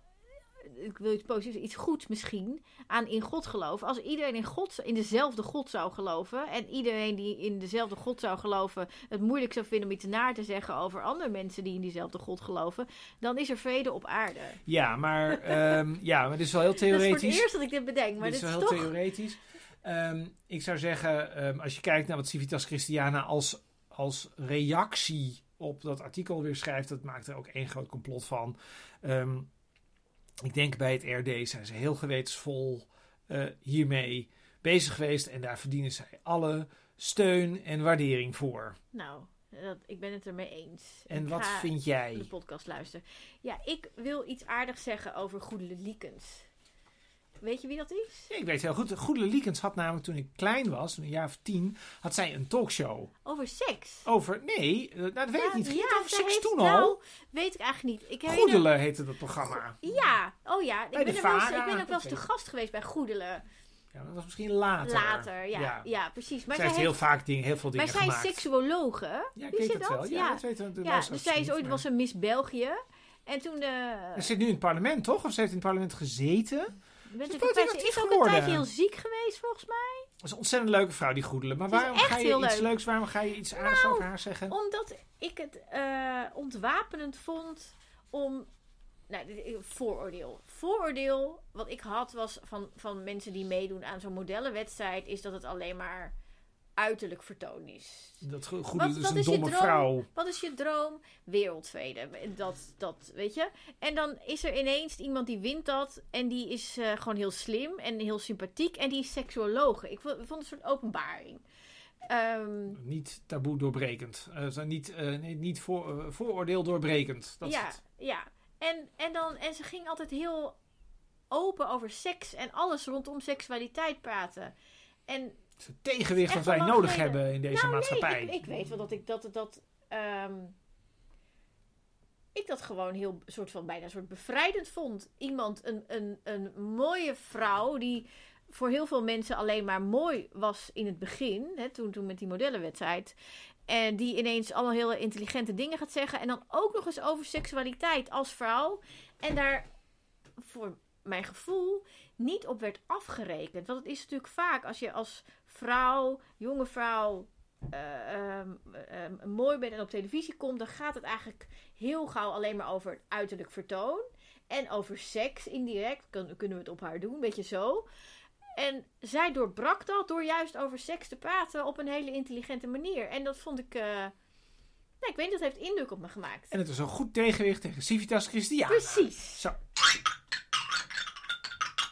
ik wil iets positiefs, iets goeds misschien, aan in God geloven. Als iedereen in, God, in dezelfde God zou geloven en iedereen die in dezelfde God zou geloven het moeilijk zou vinden om iets naar te zeggen over andere mensen die in diezelfde God geloven, dan is er vrede op aarde. ja, maar, [LAUGHS] ehm, ja, maar dit is wel heel Dat is voor theoretisch. het eerst dat ik dit bedenk, maar dit dit is wel heel toch... theoretisch. Ehm, ik zou zeggen, ehm, als je kijkt naar wat Civitas Christiana als, als reactie op dat artikel weer schrijft, dat maakt er ook één groot complot van. Ik denk bij het RD zijn ze heel gewetensvol eh, hiermee bezig geweest en daar verdienen zij alle steun en waardering voor. Nou, dat, ik ben het ermee eens. En Ik wat vind de jij? podcast luisteren. Ja, ik wil iets aardigs zeggen over Goede Liekens. Weet je wie dat is? Ja, ik weet heel goed. Goede Liekens had namelijk toen ik klein was, een jaar of tien, had zij een talkshow. Over seks. Over, nee, eh, nou, dat weet ik niet. Ging het over seks heeft- toen nou, al? weet ik eigenlijk niet. Ik herinner... Goedelen heette dat programma. Ja, oh ja. Ik Bij ben, wel eens, ik ben ook wel eens te gast geweest bij Goedelen. Ja, dat was misschien later. Later, ja. Ja, precies. Maar zij zij, heeft heel vaak dingen, heel veel dingen maar zij is gemaakt. seksuologe. Ja, ik weet dat? wel. Ja, Ja. dat weten de Ja, dus zij is ooit maar- was een Miss België. En toen... eh Ze zit nu in het parlement, toch? Of ze heeft in het parlement gezeten? Bent kwijt- ze is ook een tijdje heel ziek geweest, volgens mij. Dat is een ontzettend leuke vrouw, die Goedelen. Maar waarom ga je iets leuk. leuks, waarom ga je iets aardigs Nou, over haar zeggen? Omdat ik het eh, ontwapenend vond om. Nou, ik- vooroordeel. Vooroordeel wat ik had was van, van mensen die meedoen aan zo'n modellenwedstrijd, is dat het alleen maar uiterlijk vertoon is. Dat Go- Goedelen Wat- is wat een is je domme droom? vrouw. Wat is je droom? Wereldvrede. Dat, dat, weet je? En dan is er ineens iemand die wint dat. En die is eh, gewoon heel slim en heel sympathiek. En die is seksuologe. Ik vond, het een soort openbaring. Ehm, Niet taboe doorbrekend. Zo niet eh, niet voor, vooroordeel doorbrekend. Dat ja, ja. En, en, dan, en ze ging altijd heel open over seks en alles rondom seksualiteit praten. En Het tegenwicht wat wij nodig geleden. hebben in deze nou, maatschappij. nee, ik, ik weet wel dat ik dat, dat ehm, ik dat gewoon heel soort van bijna soort bevrijdend vond. Iemand, een, een, een mooie vrouw die voor heel veel mensen alleen maar mooi was in het begin, hè, toen, toen met die modellenwedstrijd. En die ineens allemaal hele intelligente dingen gaat zeggen. En dan ook nog eens over seksualiteit als vrouw. En daar, voor mijn gevoel, niet op werd afgerekend. Want het is natuurlijk vaak als je als vrouw, jonge vrouw, eh, ehm, ehm, mooi bent en op televisie komt, dan gaat het eigenlijk heel gauw alleen maar over het uiterlijk vertoon. En over seks indirect kun- kunnen we het op haar doen, weet je zo. En zij doorbrak dat door juist over seks te praten op een hele intelligente manier. En dat vond ik. nou, ik weet niet, dat heeft indruk op me gemaakt. En het is een goed tegenwicht tegen Civitas Christiana. Precies. Zo.